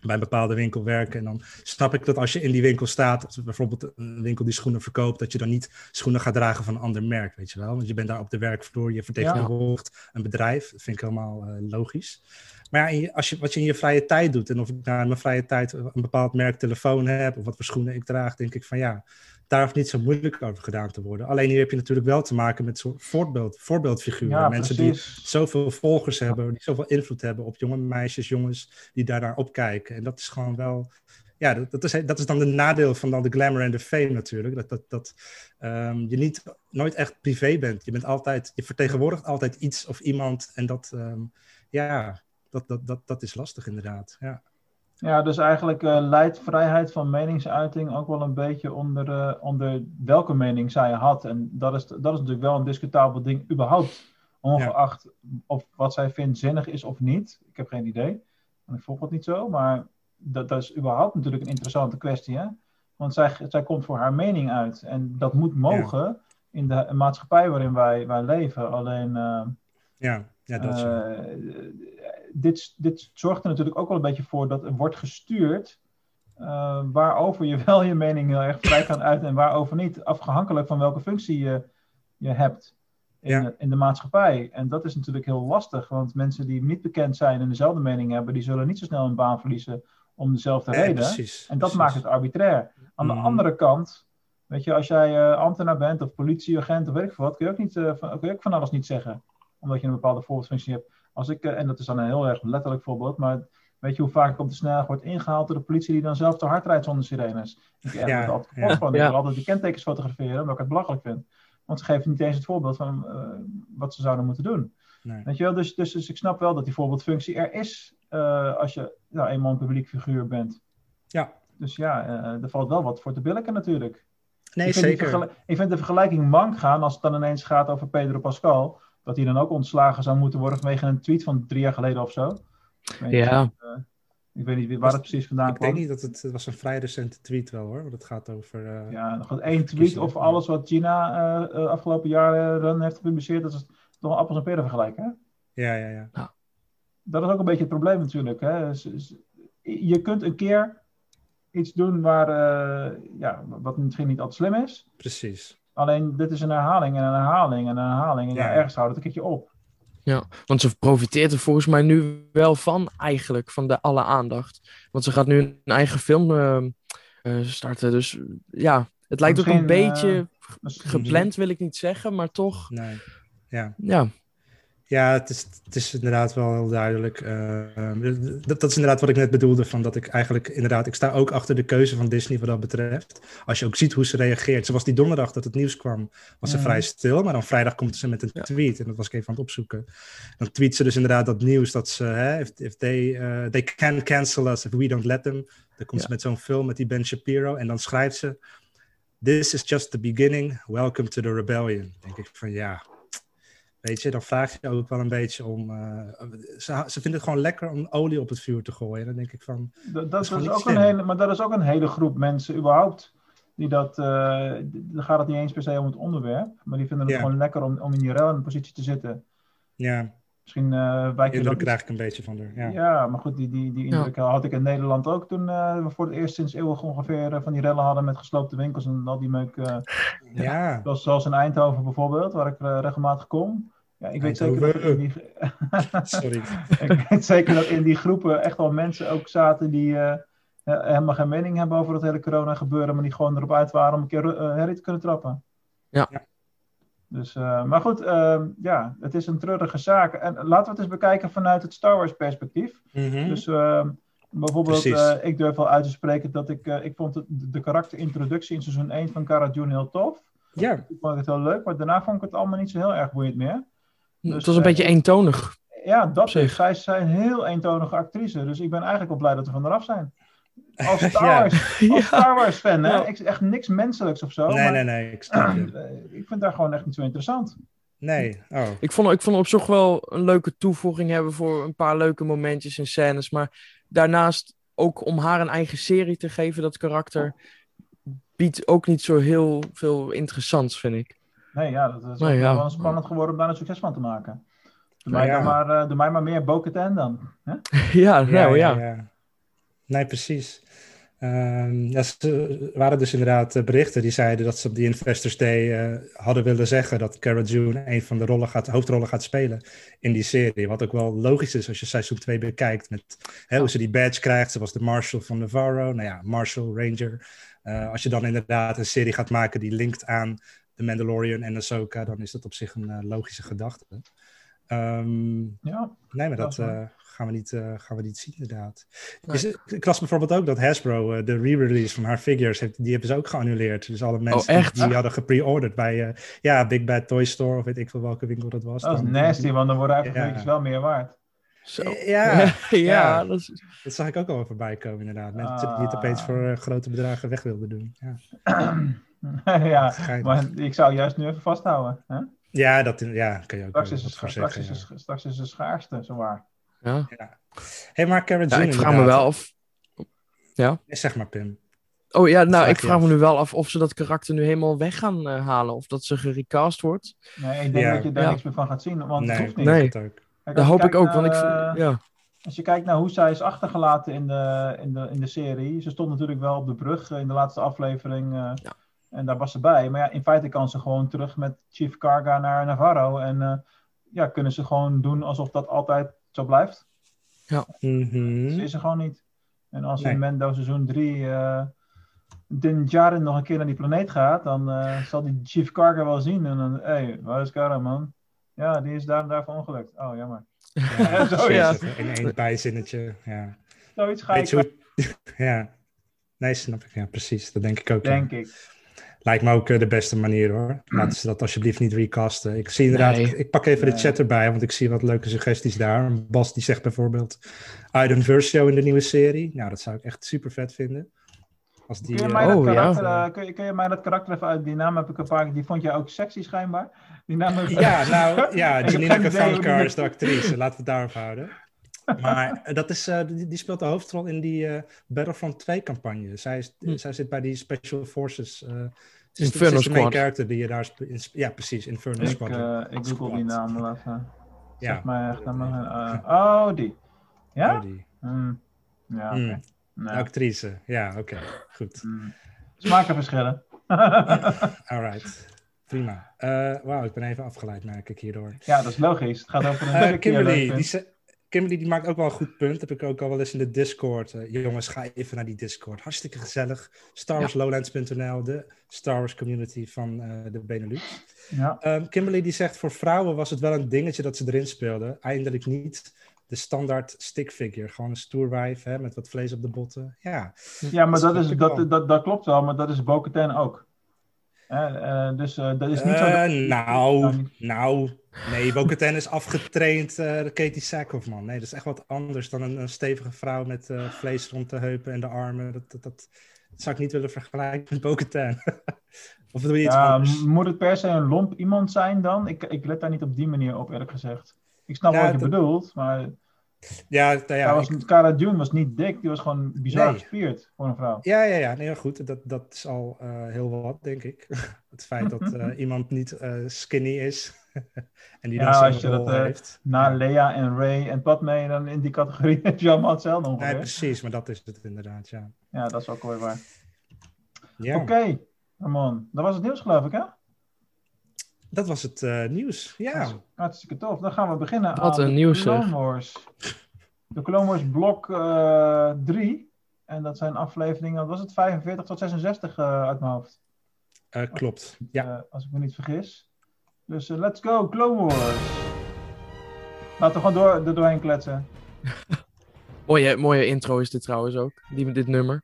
bij een bepaalde winkel werken. En dan snap ik dat als je in die winkel staat, bijvoorbeeld een winkel die schoenen verkoopt, dat je dan niet schoenen gaat dragen van een ander merk, weet je wel. Want je bent daar op de werkvloer, je vertegenwoordigt een bedrijf. Dat vind ik helemaal eh, logisch. Maar ja, als je, wat je in je vrije tijd doet, en of ik nou in mijn vrije tijd een bepaald merk telefoon heb, of wat voor schoenen ik draag, denk ik van ja, daar hoeft niet zo moeilijk over gedaan te worden. Alleen hier heb je natuurlijk wel te maken met soort voorbeeld, voorbeeldfiguren. Ja, Mensen precies. die zoveel volgers hebben, die zoveel invloed hebben op jonge meisjes, jongens die daarnaar opkijken. En dat is gewoon wel. Ja, dat, dat, is, dat is dan de nadeel van dan de glamour en de fame natuurlijk. Dat, dat, dat ehm, je niet, nooit echt privé bent. Je bent altijd, je vertegenwoordigt altijd iets of iemand. En dat, ehm, ja, dat, dat, dat, dat is lastig inderdaad. Ja. Ja, dus eigenlijk eh, leidt vrijheid van meningsuiting ook wel een beetje onder, eh, onder welke mening zij had. En dat is, dat is natuurlijk wel een discutabel ding überhaupt. Ongeacht of wat zij vindt zinnig is of niet. Ik heb geen idee. Want ik volg het niet zo. Maar dat, dat is überhaupt natuurlijk een interessante kwestie. Hè? Want zij, zij komt voor haar mening uit. En dat moet mogen in de maatschappij waarin wij, wij leven. Alleen... eh, Ja, ja dat is dit, dit zorgt er natuurlijk ook wel een beetje voor dat er wordt gestuurd eh, waarover je wel je mening heel erg vrij kan uiten en waarover niet, afhankelijk van welke functie je, je hebt in, Ja. de, in de maatschappij. En dat is natuurlijk heel lastig, want mensen die niet bekend zijn en dezelfde mening hebben, die zullen niet zo snel een baan verliezen om dezelfde reden. precies, en dat precies. maakt het arbitrair. Aan de Mhm. andere kant, weet je, als jij eh, ambtenaar bent of politieagent of weet ik veel wat, kun je ook, niet, eh, van, kun je ook van alles niet zeggen. Omdat je een bepaalde voorbeeldfunctie hebt. Als ik, eh, en dat is dan een heel erg letterlijk voorbeeld, maar weet je hoe vaak ik op de snelweg word ingehaald door de politie die dan zelf te hard rijdt zonder sirenes? Ik heb Ja, er altijd ja. kapot van. Ik Ja. wil altijd die kentekens fotograferen, omdat ik het belachelijk vind. Want ze geven niet eens het voorbeeld van eh, wat ze zouden moeten doen. Nee. Weet je wel? Dus, dus, dus ik snap wel dat die voorbeeldfunctie er is eh, als je nou, eenmaal een publiek figuur bent. Ja, Dus ja, eh, er valt wel wat voor te billiken natuurlijk. nee, ik, zeker. ik vind de vergelijking mank gaan als het dan ineens gaat over Pedro Pascal. Dat hij dan ook ontslagen zou moeten worden vanwege een tweet van drie jaar geleden of zo. Ik weet niet, Ja. eh, ik weet niet waar het precies vandaan Ik kwam. denk niet dat het, het was een vrij recente tweet wel hoor, want het gaat over... eh, Ja, nog één tweet of alles wat Gina eh, eh, afgelopen jaren heeft gepubliceerd. Dat is toch een appels en peren vergelijken. Hè? ja, ja, ja. dat is ook een beetje het probleem natuurlijk. Hè? Je kunt een keer iets doen waar, eh, ja, wat misschien niet altijd slim is. Precies. Alleen dit is een herhaling en een herhaling en een herhaling. En ja, Ja. ergens houdt het een keertje op. Ja, want ze profiteert er volgens mij nu wel van, eigenlijk, van de alle aandacht. Want ze gaat nu een eigen film ehm, eh, starten. Dus ja, het lijkt ook een beetje Dus- gepland wil ik niet zeggen, maar toch, Nee. Ja. ja. Ja, het is, het is inderdaad wel heel duidelijk. eh, dat, dat is inderdaad wat ik net bedoelde. Van dat ik eigenlijk inderdaad, ik sta ook achter de keuze van Disney wat dat betreft. Als je ook ziet hoe ze reageert. Zoals die donderdag dat het nieuws kwam, was ze Mhm. vrij stil. Maar dan vrijdag komt ze met een Ja. tweet. En dat was ik even aan het opzoeken. Dan tweet ze dus inderdaad dat nieuws dat ze, hè, if, if they, eh, they can cancel us if we don't let them. Dan komt Ja. ze met zo'n film met die Ben Shapiro. En dan schrijft ze, this is just the beginning. Welcome to the rebellion. Denk ik van ja, Weet je, dan vraag je ook wel een beetje om. eh, ze, ze vinden het gewoon lekker om olie op het vuur te gooien. En dan denk ik van. Dat, dat is ook een hele, maar dat is ook een hele groep mensen überhaupt. Die dat, eh, dan gaat het niet eens per se om het onderwerp. Maar die vinden het Ja. gewoon lekker om, om in die rel positie te zitten. Ja, Misschien eh wijk je dat krijg ik een beetje van haar. Ja. Ja. maar goed, die, die, die indruk had ik in Nederland ook toen eh, we voor het eerst sinds eeuwig ongeveer eh, van die rellen hadden met gesloopte winkels en al die meuk. eh, ja. zoals, zoals in Eindhoven bijvoorbeeld, waar ik eh, regelmatig kom. Ja, ik weet zeker dat in die, Sorry. ik weet zeker dat in die groepen echt wel mensen ook zaten die helemaal geen mening hebben over het hele corona gebeuren, maar die gewoon erop uit waren om een keer herrie te kunnen trappen. Ja. Ja. Dus, eh, maar goed, eh, ja, het is een treurige zaak. En laten we het eens bekijken vanuit het Star Wars perspectief. Mhm. Dus eh, bijvoorbeeld, eh, ik durf wel uit te spreken dat ik, eh, ik vond de karakterintroductie in seizoen 1 van Cara Dune heel tof. ja, Ik vond het heel leuk, maar daarna vond ik het allemaal niet zo heel erg boeiend meer. Dus, het was een beetje eentonig. Ja, dat is. Zij is een heel eentonige actrice. Dus ik ben eigenlijk wel blij dat we van eraf zijn. Als Star Ja. Wars, als Star Wars fan, hè? Ja. Ik, echt niks menselijks of zo. nee, maar, nee, nee. Ik vind haar gewoon echt niet zo interessant. Nee. Oh. Ik vond, ik vond op zich wel een leuke toevoeging hebben voor een paar leuke momentjes en scènes. Maar daarnaast ook om haar een eigen serie te geven, dat karakter, biedt ook niet zo heel veel interessants, vind ik. Nee, ja, dat is Nee, ja. wel spannend geworden om daar een succes van te maken. Doe Nou mij, ja. maar, eh, doe mij maar meer Bo-Katan dan. Hè? ja, nou ja. Nee, precies. Ze waren dus inderdaad eh, berichten die zeiden dat ze op die Investors Day eh, hadden willen zeggen dat Cara Dune een van de rollen gaat, hoofdrollen gaat spelen in die serie. Wat ook wel logisch is als je seizoen 2 bekijkt met hè, hoe ze die badge krijgt. Ze was de Marshal van Navarro, nou ja, Marshal, Ranger. Eh, als je dan inderdaad een serie gaat maken die linkt aan The Mandalorian en Ahsoka, dan is dat op zich een logische gedachte. Ehm, Ja, Nee, maar Dat eh, gaan, we niet, eh, gaan we niet zien, inderdaad. Nee. Is, het- ik las bijvoorbeeld ook dat Hasbro eh, de re-release van haar figures, heeft, die hebben ze ook geannuleerd. Dus alle mensen die- echt? die, hadden gepre-ordered bij eh, ja, Big Bad Toy Store of weet ik veel welke winkel dat was. dat is Dan- nasty, want dan worden eigenlijk Ja. wel meer waard. Zo. Ja, ja, ja. dat is... dat zag ik ook al voorbij komen, inderdaad. Mensen die het Ah. opeens voor grote bedragen weg wilden doen. Ja, ja, maar ik zou juist nu even vasthouden. Hè? Ja dat ja, kan je ook Straks, is wat het, voor straks, zeggen. is het, straks is het schaarste, zowaar. Ja. ja. Hey, maar Cara Ja, ik vraag me wel of... Nee, Zeg maar, Pim. Oh ja, nou, ik vraag me af. nu wel af of ze dat karakter nu helemaal weg gaan eh, halen. Of dat ze gerecast wordt. Nee, ik denk Ja. dat je daar Ja. niks meer van gaat zien, want het Nee, hoeft niet. Nee. ik denk het ook. Kijk, Dat hoop ik ook, want ik eh, Ja. Als je kijkt naar hoe zij is achtergelaten in de, in de, in de serie. Ze stond natuurlijk wel op de brug eh, in de laatste aflevering. eh, Ja. En daar was ze bij. Maar ja, in feite kan ze gewoon terug met Chief Karga naar Navarro. En eh, ja, kunnen ze gewoon doen alsof dat altijd zo blijft. Mhm. Ze is er gewoon niet. En als Nee. in Mendo seizoen 3 eh Din Djarin nog een keer naar die planeet gaat, dan eh, zal die Chief Karga wel zien. En dan, hé, hey, waar is Kara, man? Ja, die is daar en daar verongelukt. Oh, jammer. Ja, Zo, ja. In één bijzinnetje, ja. Zoiets ga ik, hoe... ja. Nee, snap ik. Ja, precies. Dat denk ik ook. ja. denk ik. Lijkt me ook eh, de beste manier hoor. Laten ze dat alsjeblieft niet recasten. Ik zie inderdaad, Nee. ik, ik pak even Nee. de chat erbij, want ik zie wat leuke suggesties daar. Bas die zegt bijvoorbeeld Iden Versio in de nieuwe serie. Nou, dat zou ik echt super vet vinden. Als die, Kun je, eh, mij dat Oh, ja. karakter, eh, kun, je, kun je mij dat karakter even uit? Die naam heb ik een paar Die vond jij ook sexy schijnbaar? Die naam heb ik- Ja, nou ja, Janina die- is de actrice. Laten we het daarop houden. Maar dat is, eh, die, die speelt de hoofdrol in die eh, Battlefront 2 campagne. Zij, is, Hm. zij zit bij die Special Forces. Ze is- Inferno is de main Squad. character die je daar... Ja, precies. Inferno Ik, Squad. eh, ik google die naam wel even. Ja. Zeg maar echt geen- eh, oh, die. Ja? Oh, die. Hmm. Ja, oké. Hmm. Nee. Actrice. Ja, oké. Goed. Hmm. Smakenverschillen. Alright. Prima. Eh Wauw, ik ben even afgeleid, merk ik hierdoor. ja, dat is logisch. Het gaat over een leuk Kimberly, die, Kimberly die maakt ook wel een goed punt. Heb ik ook al wel eens in de Discord. Eh, jongens, ga even naar die Discord. Hartstikke gezellig. StarWarsLowlands.nl, de Star Wars community van eh, de Benelux. Ja. Ehm, Kimberly die zegt, voor vrouwen was het wel een dingetje dat ze erin speelden. Eindelijk niet de standaard stickfigure. Gewoon een stoerwijf hè, met wat vlees op de botten. Ja, Ja, maar dat, is, dat, dat, dat klopt wel, maar dat is Bo-Katan ook. Eh, dus dat is niet zo... Nou, niet- nou, nee, Bo-Katan is afgetraind eh Katie Sackhoff, man. Nee, dat is echt wat anders dan een, een stevige vrouw met eh, vlees rond de heupen en de armen. Dat, dat, dat, dat zou ik niet willen vergelijken met Bo-Katan. of doe je iets Ja, anders? moet het per se een lomp iemand zijn dan? Ik, ik let daar niet op die manier op, eerlijk gezegd. Ik snap Ja, wat je dat- bedoelt, maar Ja, nou ja, was, ik- Cara Dune was niet dik, die was gewoon bizar Nee. gespierd voor een vrouw. ja, ja, ja, nee, goed. Dat, dat is al eh, heel wat, denk ik. het feit dat iemand niet skinny is en die Ja, dan zo'n als je dat, eh, heeft. Na Ja. Lea en Ray en Padme, dan in die categorie heb je allemaal hetzelfde Nee, ongeveer. precies, maar dat is het inderdaad, ja. Ja, dat is ook wel weer waar. ja. Oké, Ramon. Dat was het nieuws geloof ik, hè? Dat was het eh, nieuws, ja. Hartstikke tof. Dan gaan we beginnen Wat aan een de nieuws, Clone zeg. Wars. De Clone Wars blok 3. en dat zijn afleveringen, wat was het, 45 tot 66 eh, uit mijn hoofd. Eh, klopt, ja. Eh, als ik me niet vergis. Dus eh, let's go, Clone Wars. Laten we gewoon door, er doorheen kletsen. Mooie, mooie intro is dit trouwens ook. Die met dit nummer.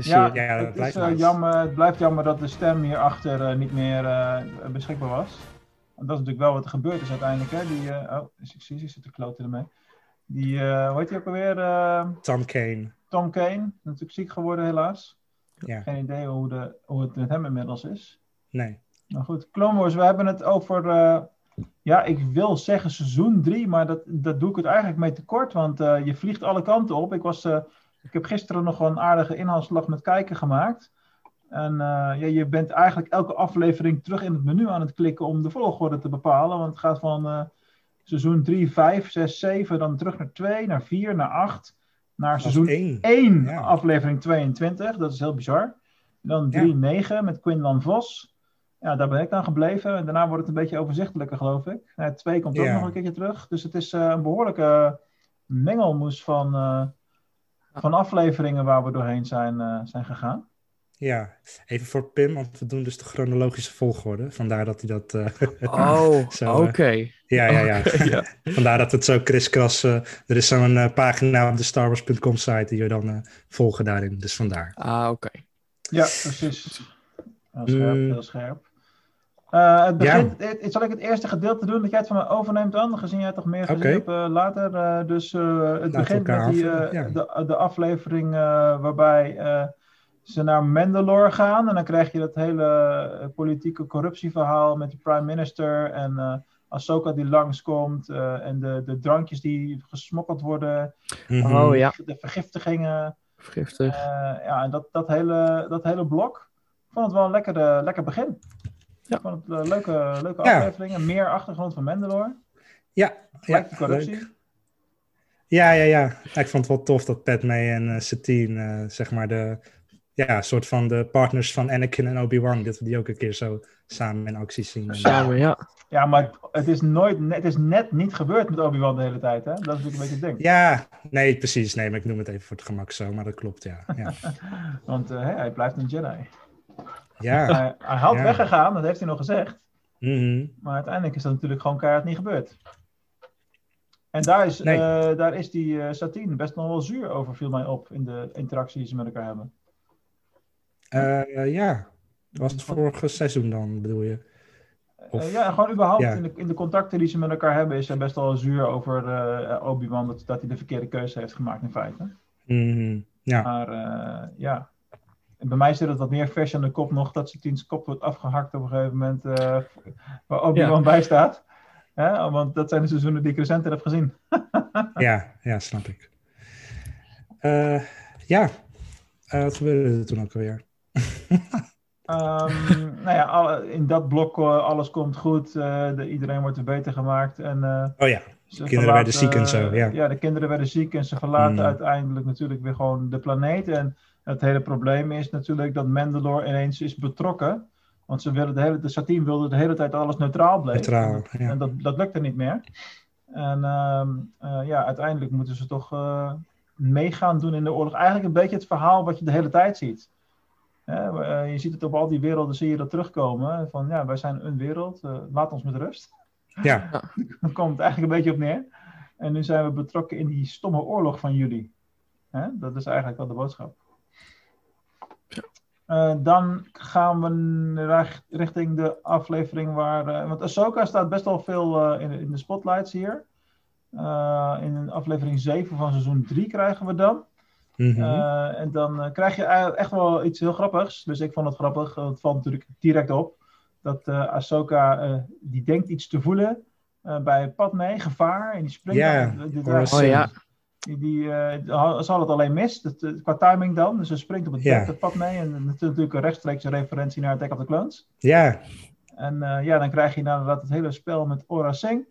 Ja. Ja, het, blijft is, eh, nice. jammer, het blijft jammer dat de stem hierachter eh niet meer eh, beschikbaar was. En dat is natuurlijk wel wat er gebeurd is uiteindelijk. Hè? Die, eh, oh, ik zie ze zitten kloten ermee. Die, eh hoe heet die ook alweer? eh, Tom Kane, Tom Kane. Natuurlijk ziek geworden helaas. ja. Geen idee hoe, de, hoe het met hem inmiddels is. Nee. Maar goed, Clone Wars, we hebben het over, eh, ja, ik wil zeggen seizoen 3, maar dat, dat doe ik het eigenlijk mee tekort, want eh, je vliegt alle kanten op. Ik, was, eh, ik heb gisteren nog wel een aardige inhaalslag met kijken gemaakt. En ja, je bent eigenlijk elke aflevering terug in het menu aan het klikken om de volgorde te bepalen, want het gaat van seizoen 3, 5, 6, 7, dan terug naar 2, naar 4, naar 8, naar Dat seizoen één. 1, Ja. aflevering 22. Dat is heel bizar. Dan 3, 9 met Quinlan Vos. Ja, daar ben ik dan gebleven. En daarna wordt het een beetje overzichtelijker, geloof ik. Uh, 2 komt ook nog een keertje terug. Dus het is eh, een behoorlijke mengelmoes van, eh, van afleveringen waar we doorheen zijn, eh, zijn gegaan. Ja, even voor Pim, want we doen dus de chronologische volgorde. Vandaar dat hij dat... eh, Oh, Zo, oké. eh, ja, ja, ja. Vandaar dat het zo kriskras... eh, er is zo'n eh, pagina op de StarWars.com site die je dan eh, volgen daarin. Dus vandaar. Ah, oké. Ja, precies. Heel scherp, Mm. heel scherp. Eh, het begint, het- zal ik het eerste gedeelte doen dat jij het van me overneemt dan? Gezien jij toch meer gezien eh, later. Eh, dus eh, het begint met die, eh, ja. de, de aflevering eh, waarbij eh, ze naar Mandalore gaan. En dan krijg je dat hele politieke corruptieverhaal met de prime minister. En eh Ahsoka die langskomt. eh en de, de drankjes die gesmokkeld worden. Mhm. Oh ja, De vergiftigingen. vergiftig. Eh, ja, en dat, dat, hele, dat hele blok. Ik vond het wel een lekker, eh, lekker begin. Ja. Ik vond het een leuke, leuke Ja. afleveringen. Meer achtergrond van Mandalore. Ja, ja, corruptie. leuk. Ja, ja, ja. Ja, Ik vond het wel tof dat Padme en eh, Satine, eh, zeg maar, de ja, soort van de partners van Anakin en Obi-Wan, dat we die ook een keer zo samen in actie zien. En, Samen, ja. Ja, maar het is, nooit, het is net niet gebeurd met Obi-Wan de hele tijd. Hè? Dat is natuurlijk een beetje het ding. Ja, nee, precies. Nee, maar ik noem het even voor het gemak zo, maar dat klopt, ja. Ja, Want eh, hè, hij blijft een Jedi. Ja. Hij, hij had Ja. weggegaan, dat heeft hij nog gezegd. mhm. Maar uiteindelijk is dat natuurlijk gewoon keihard niet gebeurd. En daar is, Nee. eh, daar is die eh, Satine best nog wel zuur over, viel mij op in de interactie die ze met elkaar hebben. Eh, ja, dat was het vorige seizoen dan, bedoel je? Of- ja, gewoon überhaupt ja. in, de, in de contacten die ze met elkaar hebben, is hij best wel zuur over Obi-Wan dat, dat hij de verkeerde keuze heeft gemaakt in feite. Mhm. Ja, Maar ja, en bij mij zit het wat meer vers aan de kop nog dat Satine's kop wordt afgehakt op een gegeven moment eh, waar Obi-Wan bij staat. Hè? Want dat zijn de seizoenen die ik recenter heb gezien. ja, ja, snap ik. Eh, ja, Eh, wat gebeurde er toen ook alweer? Ehm, nou ja, alle- in dat blok alles komt goed. de, iedereen wordt er beter gemaakt. En, Oh ja, ze Kinderen werden ziek en zo, eh, ja. de kinderen werden ziek en ze verlaten Mm. uiteindelijk natuurlijk weer gewoon de planeet. En het hele probleem is natuurlijk dat Mandalore ineens is betrokken. Want ze willen de hele, de Satine wilde de hele tijd alles neutraal blijven. Neutraal, En, ja. en dat, dat lukte niet meer. En ehm, eh, ja, uiteindelijk moeten ze toch eh, meegaan doen in de oorlog. Eigenlijk een beetje het verhaal wat je de hele tijd ziet. Hè, eh, je ziet het op al die werelden, zie je dat terugkomen. Van ja, wij zijn een wereld, laat ons met rust. Ja, Daar komt het eigenlijk een beetje op neer. En nu zijn we betrokken in die stomme oorlog van jullie. Hè? Dat is eigenlijk wel de boodschap. Eh, dan gaan we rich- richting de aflevering waar. eh, want Ahsoka staat best wel veel eh, in, in de spotlights hier. Eh, in aflevering 7 van seizoen 3 krijgen we dan. mhm. Eh, en dan krijg je eigenlijk echt wel iets heel grappigs. Dus ik vond het grappig. Het valt natuurlijk direct op. Dat eh Ahsoka, eh, die denkt iets te voelen eh, bij Padme, gevaar. En die springt Ja, die- Aura Oh ja, die, die, eh, ze had het alleen mis, dat, eh, qua timing dan. Dus ze springt op het Ja. dat Padme. En dat is natuurlijk een rechtstreekse referentie naar Attack of the Clones. ja, En eh, ja, dan krijg je inderdaad het hele spel met Aura Singh.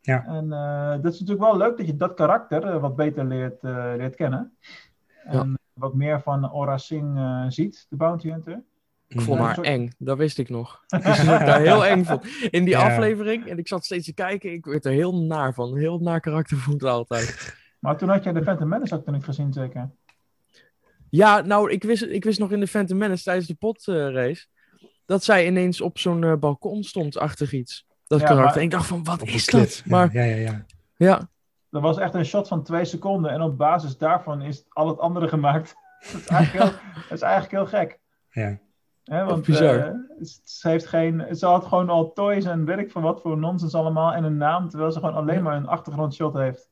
Ja. En eh, dat is natuurlijk wel leuk dat je dat karakter wat beter leert, eh, leert kennen. En wat meer van Aura Singh eh, ziet, de Bounty Hunter. ik vond Ja, haar eng. Dat wist ik nog. Dus dat ik haar heel eng vond. In die Ja. aflevering, en ik zat steeds te kijken, ik werd er heel naar van. Heel naar karakter vond ik het altijd. Maar toen had je de Phantom Menace ook nog niet gezien, zeker? Ja, nou, ik wist, ik wist nog in de Phantom Menace tijdens de potrace dat zij ineens op zo'n eh, balkon stond achter iets. Dat Ja, karakter. maar- En ik dacht van, wat is dat? Maar Ja, ja, ja. ja, Dat was echt een shot van twee seconden. En op basis daarvan is al het andere gemaakt. dat, is eigenlijk heel, dat is eigenlijk heel gek. ja. Hè, want bizar. eh, ze ze heeft geen, ze had gewoon al toys en werk van wat voor nonsens allemaal en een naam, terwijl ze gewoon alleen maar een achtergrondshot heeft.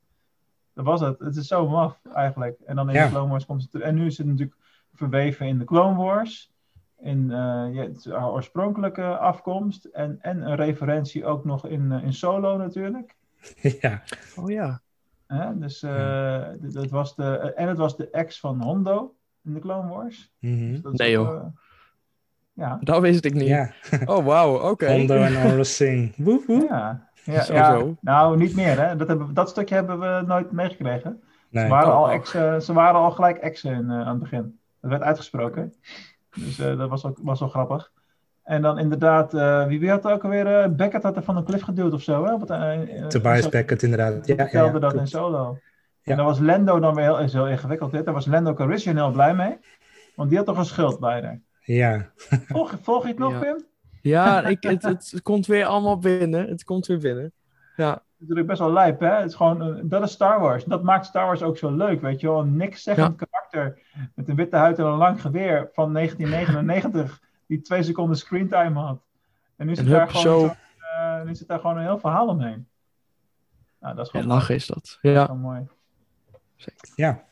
Dat was het. Het is zo maf eigenlijk. En dan in Ja. de Clone Wars komt het. En nu is het natuurlijk verweven in de Clone Wars. In eh, ja, haar oorspronkelijke afkomst. En, en een referentie ook nog in, eh, in Solo natuurlijk. ja. oh ja. Hè? Dus, eh, d- dat was de, en het was de ex van Hondo in de Clone Wars. mhm. Dus dat Nee, ook, joh. eh, ja. Dat wist ik niet. ja. Oh, wauw, oké. Hondo en Aura Singh. Woe, woe. Ja, ja, zo. nou niet meer hè. Dat, hebben, dat stukje hebben we nooit meegekregen. Nee. Ze, waren Oh, al oh. ex, eh, ze waren al gelijk exen in, eh, aan het begin. Dat werd uitgesproken. Dus eh, dat was, ook, was wel grappig. En dan inderdaad, eh, wie, wie had ook alweer, eh Beckett had er van een cliff geduwd of zo hè? Wat, eh, Tobias zo- Beckett, inderdaad. Ja, ja, dat in klopt. solo. Ja. En daar was Lendo dan weer heel, is heel ingewikkeld dit. Daar was Lendo Calrissian heel blij mee. Want die had toch een schuld bij haar. Ja, Volg, volg je het nog, Ja. Pim? Ja, ik, het, het komt weer allemaal binnen. Het komt weer binnen. Ja, is natuurlijk best wel lijp, hè? Het is gewoon, een- dat is Star Wars. Dat maakt Star Wars ook zo leuk, weet je wel. Een niks zeggend karakter met een witte huid en een lang geweer van 1999, die twee seconden screentime had. En nu zit, En daar hup, gewoon, zo. eh, nu zit daar gewoon een heel verhaal omheen. Nou, dat is en gewoon lachen is dat. Ja, mooi. ja.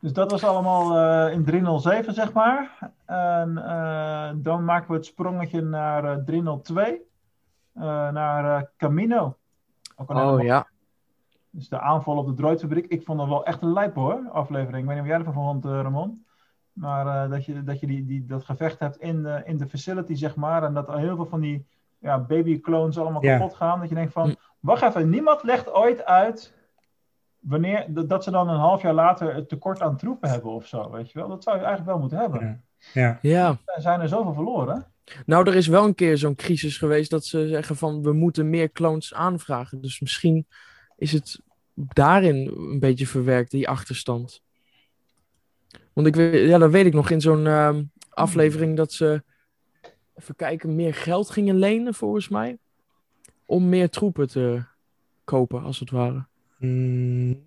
Dus dat was allemaal eh, in 307, zeg maar. En eh, dan maken we het sprongetje naar eh 302. eh, naar Camino. Ook een hele oh ja. Dus de aanval op de droidfabriek. Ik vond dat wel echt een lijp hoor, aflevering. Ik weet niet wat jij ervan vond, Ramon. Maar dat je, dat, je die, die, dat gevecht hebt in de, in de facility, zeg maar. En dat er heel veel van die ja, baby-clones allemaal Ja. kapot gaan. Dat je denkt van, Hm. wacht even, niemand legt ooit uit wanneer, dat, ze dan een half jaar later het tekort aan troepen hebben of zo, weet je wel. Dat zou je eigenlijk wel moeten hebben. Ja. Ja, Ja. Er zijn er zoveel verloren. Nou, er is wel een keer zo'n crisis geweest dat ze zeggen van we moeten meer clones aanvragen. Dus misschien is het daarin een beetje verwerkt, die achterstand. Want ik weet, ja, dat weet ik nog in zo'n ehm, aflevering dat ze, even kijken, meer geld gingen lenen volgens mij. Om meer troepen te kopen, als het ware. Mm,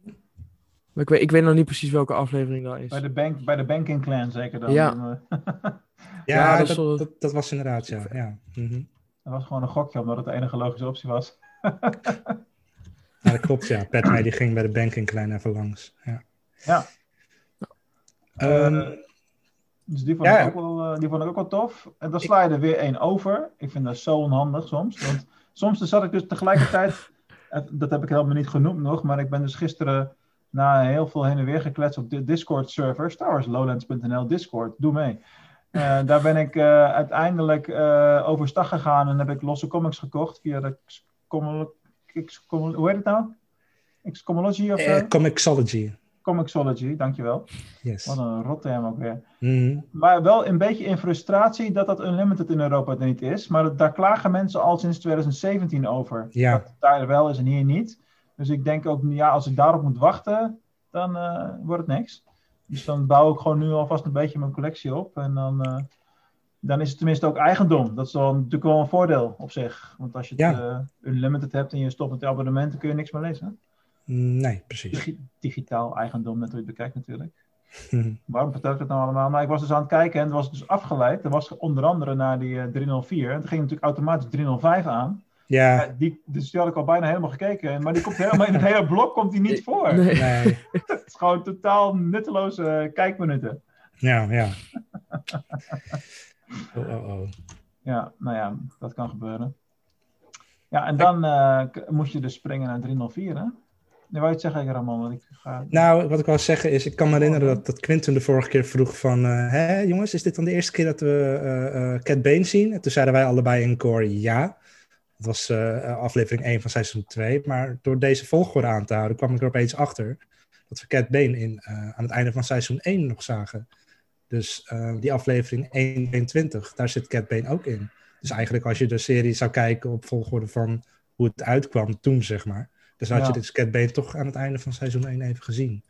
Maar ik weet, ik weet nog niet precies welke aflevering dat is. Bij de, bank, bij de banking clan zeker dan. Ja. Eh, ja, Ja, dat dat, was inderdaad, ja. ja. mhm. dat was gewoon een gokje, omdat het de enige logische optie was. Ja, dat klopt, ja. Padme die ging bij de banking klein even langs. Ja. Ja. Ehm, Dus die vond, Ja. ik, ook wel, eh, die vond ik ook wel tof. En dan sla je er weer één over. Ik vind dat zo onhandig soms. Want soms dan zat ik dus tegelijkertijd... dat heb ik helemaal niet genoemd nog. Maar ik ben dus gisteren na heel veel heen en weer gekletst op de Discord-server. StarWarsLowlands.nl Discord. Doe mee. Eh, daar ben ik eh, uiteindelijk eh overstag gegaan en heb ik losse comics gekocht via de Xcomolo- Xcomolo- hoe heet het nou? Xcomology of zo? Comixology. Comixology, dankjewel. Yes. Wat een rotterm ook weer. Mhm. Maar wel een beetje in frustratie dat dat Unlimited in Europa er niet is. Maar dat- daar klagen mensen al sinds 2017 over. Ja. Dat het daar wel is en hier niet. Dus ik denk ook, ja, als ik daarop moet wachten, dan eh, wordt het niks. Dus dan bouw ik gewoon nu alvast een beetje mijn collectie op. En dan, eh, dan is het tenminste ook eigendom. Dat is dan natuurlijk wel een voordeel op zich. Want als je het eh, unlimited hebt en je stopt met de abonnementen, kun je niks meer lezen. Nee, precies. Digi- digitaal eigendom, net hoe je het bekijkt natuurlijk. Waarom vertel ik dat nou allemaal? Nou, ik was dus aan het kijken en het was dus afgeleid. Er was onder andere naar die eh, 304. En toen ging natuurlijk automatisch 305 aan. Ja, Ja, die, dus die had ik al bijna helemaal gekeken. Maar die komt helemaal in het hele blok komt die niet voor. Nee. nee. Het is gewoon totaal nutteloze eh, kijkminuten. Ja, ja. Oh, oh, oh. Ja, nou ja, dat kan gebeuren. Ja, en dan eh, k- moet je dus springen naar 304, hè? Nee, wou je het zeggen, Ramon? Want ik ga... Nou, wat ik wil zeggen is, ik kan me herinneren dat, dat Quinten de vorige keer vroeg van... eh, hè jongens, is dit dan de eerste keer dat we eh, Cat Bane zien? En toen zeiden wij allebei in koor ja. Dat was aflevering 1 van seizoen 2. Maar door deze volgorde aan te houden kwam ik er opeens achter... dat we Cat Bane in, aan het einde van seizoen 1 nog zagen. Dus die aflevering 1.22, daar zit Cat Bane ook in. Dus eigenlijk als je de serie zou kijken op volgorde van hoe het uitkwam toen, zeg maar... Dus had Ja. je dit Bane toch aan het einde van seizoen 1 even gezien.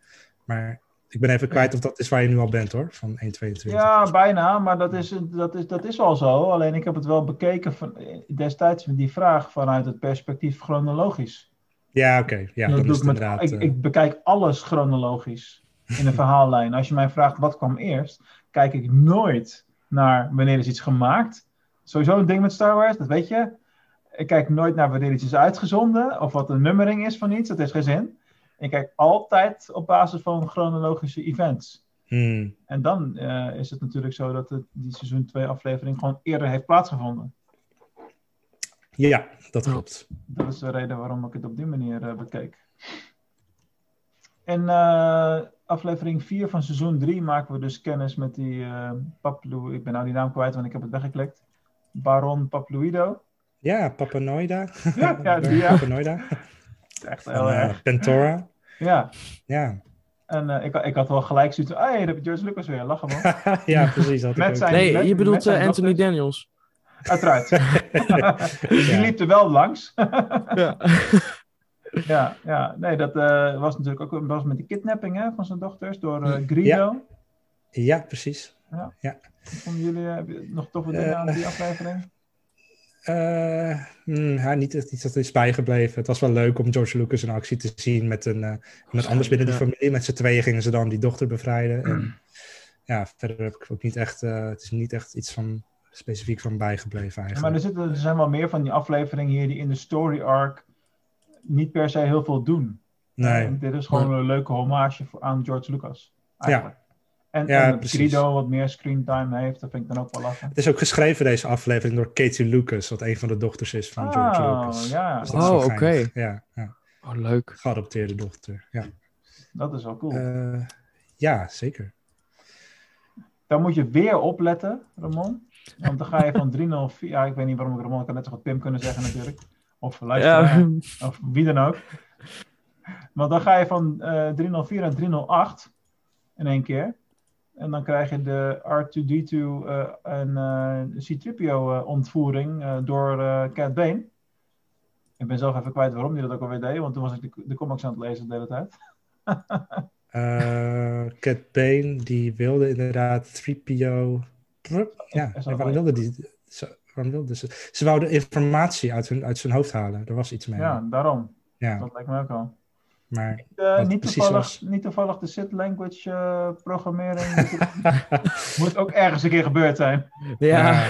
Maar ik ben even kwijt of dat is waar je nu al bent hoor, van 1.22. Ja, bijna, maar dat is, dat, is, dat is al zo. Alleen ik heb het wel bekeken van, destijds met die vraag vanuit het perspectief chronologisch. Ja, oké. Ja, Dat is met, inderdaad... ik, eh, ik bekijk alles chronologisch in een verhaallijn. Als je mij vraagt wat kwam eerst, kijk ik nooit naar wanneer is iets gemaakt. Sowieso een ding met Star Wars, dat weet je. Ik kijk nooit naar wanneer iets is uitgezonden of wat de nummering is van iets. Dat heeft geen zin. Ik kijk altijd op basis van chronologische events. hmm, En dan eh, is het natuurlijk zo dat het, die seizoen 2 aflevering gewoon eerder heeft plaatsgevonden. ja, dat klopt. Dat is de reden waarom ik het op die manier eh, bekeek. In eh, aflevering 4 van seizoen 3 maken we dus kennis met die eh Paplu... Ik ben nou die naam kwijt, want ik heb het weggeklikt. Baron Papluido. Ja, Papanoida. Ja, ja, die, ja. Papanoida. Echt heel eh, erg. Pentora. Ja, Ja. en eh, ik, ik had wel gelijk zoiets van... Hé, hey, daar heb je George Lucas weer. Lachen man. ja, precies. Dat Met zijn- Nee, met- je bedoelt eh, Anthony dochter. Daniels. Uiteraard. die Ja. liep er wel langs. Ja. Ja, ja. nee, dat eh, was natuurlijk ook was met die kidnapping hè, van zijn dochters door eh, Grido. Ja, precies. Vonden jullie eh, heb je nog toffe dingen Eh, aan die aflevering? Eh, hmm, ja, niet echt iets dat is bijgebleven. Het was wel leuk om George Lucas in actie te zien met een, iemand anders binnen ja. familie. Met z'n tweeën gingen ze dan die dochter bevrijden. En, ja, verder heb ik ook niet echt, eh, het is niet echt iets van specifiek van bijgebleven Ja, maar eigenlijk. er, zitten, er zijn wel meer van die afleveringen hier die in de story arc niet per se heel veel doen. nee, En dit is gewoon een leuke hommage voor, aan George Lucas. Eigenlijk. En, Ja, en dat. Grido wat meer screentime heeft, dat vind ik dan ook wel lachen. het is ook geschreven deze aflevering door Katie Lucas, wat een van de dochters is van George Oh, Lucas. ja. Dus Oh, oké. Ja, ja, Oh, leuk. geadopteerde dochter. Ja, Dat is wel cool. Eh, ja zeker. Dan moet je weer opletten, Ramon. Want dan ga je van 304... Ja, ik weet niet waarom ik Ramon... Ik kan net zo goed Pim kunnen zeggen natuurlijk. Of luisteraar. Ja. Of wie dan ook. Want dan ga je van eh 304 naar 308 in één keer. En dan krijg je de R2D2 eh, en eh C-3PO eh, ontvoering door Cat Bane. Ik ben zelf even kwijt waarom die dat ook alweer deed, want toen was ik de, de comics aan het lezen de hele tijd. Cat Bane, die wilde inderdaad 3PO. Ja, waarom wilde die? Ze, waarom wilde ze? Ze wouden informatie uit, hun, uit zijn hoofd halen. Er was iets mee. Ja, daarom. Ja, Dat lijkt me ook al. Maar Eh, Wat niet, precies toevallig, was. niet toevallig de Sith language eh, programmering. moet, moet ook ergens een keer gebeurd zijn. Ja. ja.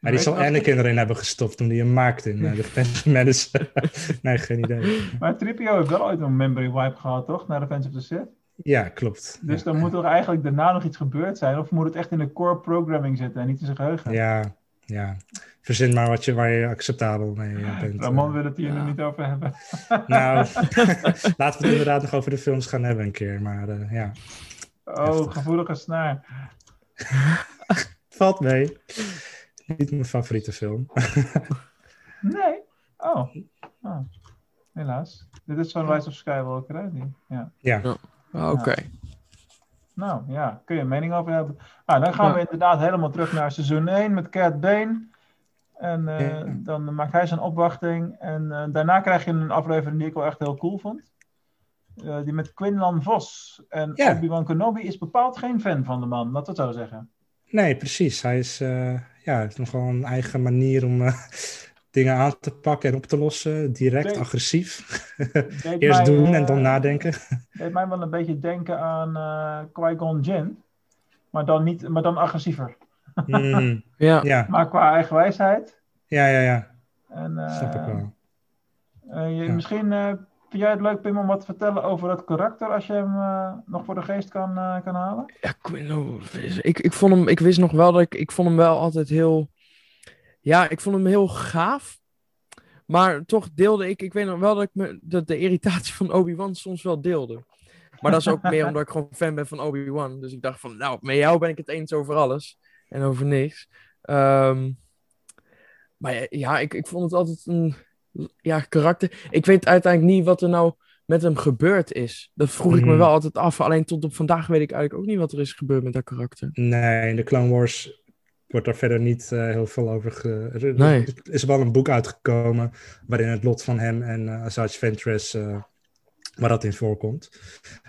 Maar die zal? Anakin erin hebben gestopt toen hij hem maakte in uh, de Phantom Menace. nee, geen idee. Maar Tripio heeft wel ooit een memory wipe gehad, toch? Naar Revenge of the Sith. Ja, klopt. Dus ja. dan moet er eigenlijk daarna nog iets gebeurd zijn. Of moet het echt in de core programming zitten en niet in zijn geheugen? Ja, ja. Verzin maar wat je, waar je acceptabel mee eh, bent. Ramon eh. wil het hier Ja. nu niet over hebben. Nou, laten we het inderdaad nog over de films gaan hebben een keer. Maar eh, ja, Oh, Heftig. gevoelige snaar. valt mee. Niet mijn favoriete film. Nee. Oh. oh. Helaas. Dit is zo'n Rise of Skywalker, hè? Die. Ja. ja, Ah, Oké. Nou ja, kun je een mening over hebben. Nou, dan gaan we inderdaad helemaal terug naar seizoen 1 met Cat Bane. En eh, dan maakt hij zijn opwachting. En eh, daarna krijg je een aflevering die ik wel echt heel cool vond. Eh, die met Quinlan Vos. En Ja. Obi-Wan Kenobi is bepaald geen fan van de man, laat het zo zeggen. Nee, precies. Hij is, ja, heeft nogal een eigen manier om dingen aan te pakken en op te lossen. Direct, agressief. Deed Eerst mij, doen en eh, dan nadenken. Deed mij wel een beetje denken aan eh Qui-Gon Jinn. Maar dan, niet, maar dan agressiever. Mm, Ja. ja, Maar qua eigen wijsheid. ja, ja, ja. En, eh, Snap ik wel. eh, je, Ja. Misschien eh, vind jij het leuk, Pim, om wat te vertellen over het karakter. Als je hem eh, nog voor de geest kan, eh, kan halen. Ja, Quinlo, ik, ik vond hem, ik wist nog wel dat ik, ik vond hem wel altijd heel, ja, ik vond hem heel gaaf. Maar toch deelde ik, ik weet nog wel dat ik me, dat de irritatie van Obi-Wan soms wel deelde. Maar dat is ook meer omdat ik gewoon fan ben van Obi-Wan. Dus ik dacht van, nou, met jou ben ik het eens over alles en over niks. Ehm, maar ja, ja, ik, ik vond het altijd een ja, karakter. Ik weet uiteindelijk niet wat er nou met hem gebeurd is. Dat vroeg ik me Mhm. wel altijd af. Alleen tot op vandaag weet ik eigenlijk ook niet wat er is gebeurd met dat karakter. Nee, in de Clone Wars wordt daar verder niet eh, heel veel over. Ge... Er Nee. er is wel een boek uitgekomen waarin het lot van hem en eh Asajj Ventress, eh, waar dat in voorkomt.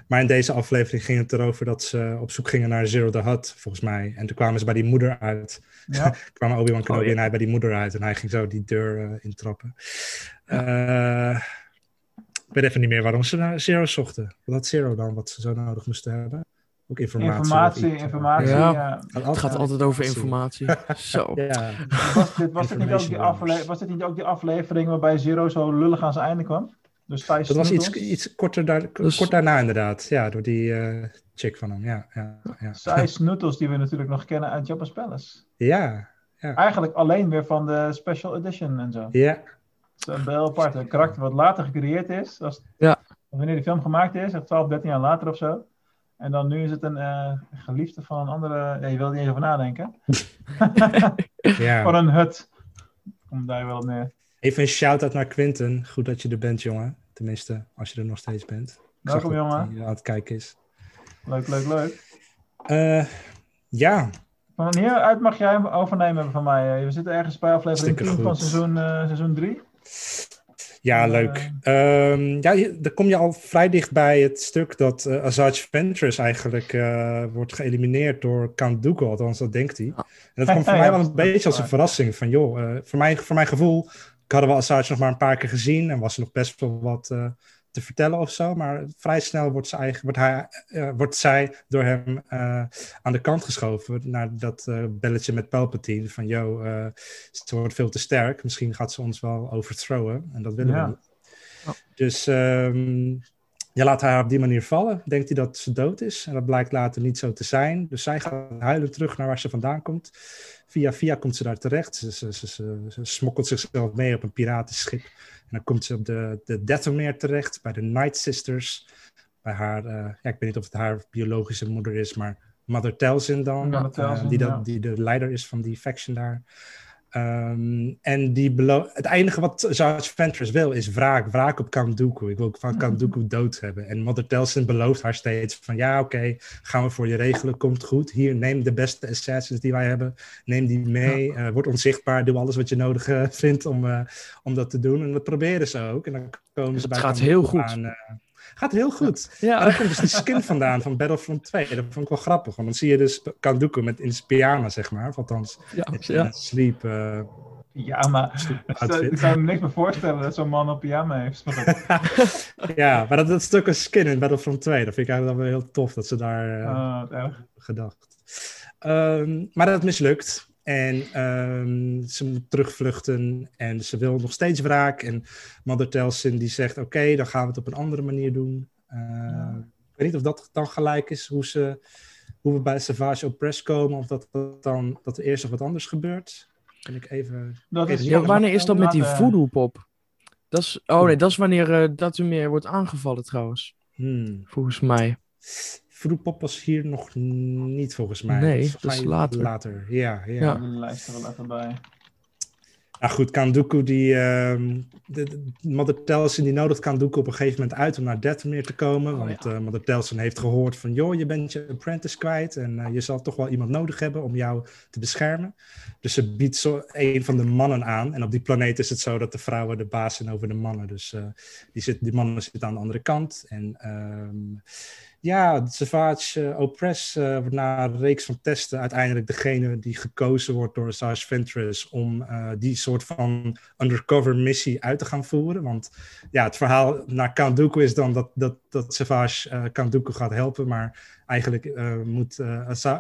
Maar in deze aflevering ging het erover dat ze op zoek gingen naar Zero the Hutt, volgens mij. En toen kwamen ze bij die moeder uit. Ja. kwamen Obi-Wan Kenobi Oh, ja. en hij bij die moeder uit. En hij ging zo die deur intrappen. Eh, ik weet even niet meer waarom ze naar Zero zochten. Wat had Zero dan, wat ze zo nodig moesten hebben? Ook informatie. Informatie. Ja. Ja. Het gaat altijd over informatie. Zo. Ja, Was, dit, was, dit niet ook die Information afle- was dit niet ook die aflevering waarbij Zero zo lullig aan zijn einde kwam? Dus dat was iets, iets korter daar, Dus- kort daarna inderdaad. Ja, door die eh, chick van hem. Ja, ja, ja. Sai Snoetels, die we natuurlijk nog kennen uit Jabba's Palace. ja, Eigenlijk alleen weer van de Special Edition en zo. ja. Dat is een heel apart. Een karakter wat later gecreëerd is. Als, Ja. Wanneer die film gemaakt is, echt 12, 13 jaar later of zo. En dan nu is het een eh, geliefde van een andere... Ja, je wil niet eens over nadenken. ja. Van een hut. Komt daar wel op neer. Even een shout-out naar Quinten. Goed dat je er bent, jongen. Tenminste, als je er nog steeds bent. Welkom, jongen. hij aan het kijken is. Leuk, leuk, leuk. Eh, ja, Van hieruit mag jij hem overnemen van mij. We zitten ergens bij aflevering Hartstikke 10 van seizoen, eh, seizoen 3. Ja, Eh, leuk. Ehm, ja, dan kom je al vrij dicht bij het stuk dat eh Asajj Ventress eigenlijk eh, wordt geëlimineerd door Count Dooku, althans dat denkt hij. En dat kwam voor mij wel een beetje als een verrassing van, joh, voor, mijn, voor mijn gevoel hadden we Asajj nog maar een paar keer gezien en was er nog best wel wat te vertellen of zo, maar vrij snel wordt, ze eigen, wordt, hij, eh, wordt zij door hem eh, aan de kant geschoven naar dat eh, belletje met Palpatine van, eh, ze wordt veel te sterk, misschien gaat ze ons wel overthrowen en dat willen Ja. we niet. Dus ehm je laat haar op die manier vallen. Denkt hij dat ze dood is. En dat blijkt later niet zo te zijn. Dus zij gaat huilen terug naar waar ze vandaan komt. Via via komt ze daar terecht. Ze, ze, ze, ze, ze smokkelt zichzelf mee op een piratenschip. En dan komt ze op de, de terecht. Bij de Night Sisters. Bij haar, eh, ja, ik weet niet of het haar biologische moeder is. Maar Mother Telzin dan. Mother eh, die, ja. die de leider is van die faction daar. Ehm, en die het enige wat Sarge Ventress wil is wraak. Wraak op Dooku. Ik wil van Dooku dood hebben. En Mother Telsin belooft haar steeds van... ja, oké, gaan we voor je regelen. Komt goed. Hier, neem de beste assassins die wij hebben. Neem die mee. eh, word onzichtbaar. Doe alles wat je nodig eh, vindt om, eh, om dat te doen. En dat proberen ze ook. En dan komen ze Het bij gaat heel goed. aan. Eh, gaat heel goed. Ja, daar komt dus die skin vandaan van Battlefront 2. Dat vond ik wel grappig. Want dan zie je dus Dooku met in zijn pyjama, zeg maar. Of althans, ja, in ja. sleep... eh, Ja, maar outfit. ik kan me niks meer voorstellen dat zo'n man op pyjama heeft. Maar ja, maar dat, dat stuk een skin in Battlefront 2, dat vind ik eigenlijk wel heel tof dat ze daar eh, erg. gedacht. Ehm, maar dat mislukt. En ehm, ze moet terugvluchten en ze wil nog steeds wraak. En Mother Telsin die zegt, oké, dan gaan we het op een andere manier doen. Eh, Ik weet niet of dat dan gelijk is hoe, ze, hoe we bij Savage Opress komen. Of dat, dat, dan, dat er eerst nog wat anders gebeurt. Ben ik even... Dat is Ja, wanneer is dat met die Laten- voodoo pop? Dat is, oh nee, dat is wanneer eh Datumir wordt aangevallen trouwens. Hmm. Volgens mij. Vroepop was hier nog niet volgens mij. Nee, dat mij later. Later, ja. ja. Ja. De lijst er wel even bij. Nou goed, Kanduku die... ehm de, de, Mother Telson die nodigt Kanduku op een gegeven moment uit om naar Dathomir te komen. Oh, want eh, Mother Telson heeft gehoord van... joh, je bent je apprentice kwijt en eh, je zal toch wel iemand nodig hebben om jou te beschermen. Dus ze biedt zo een van de mannen aan. En op die planeet is het zo dat de vrouwen de baas zijn over de mannen. Dus eh, die, zit, die mannen zitten aan de andere kant. En ehm, ja, Savage uh, Opress uh, wordt na een reeks van testen uiteindelijk degene die gekozen wordt door Savage Ventress om uh, die soort van undercover missie uit te gaan voeren. Want ja, het verhaal naar Dooku is dan dat, dat, dat Savage Dooku gaat helpen, maar eigenlijk moet,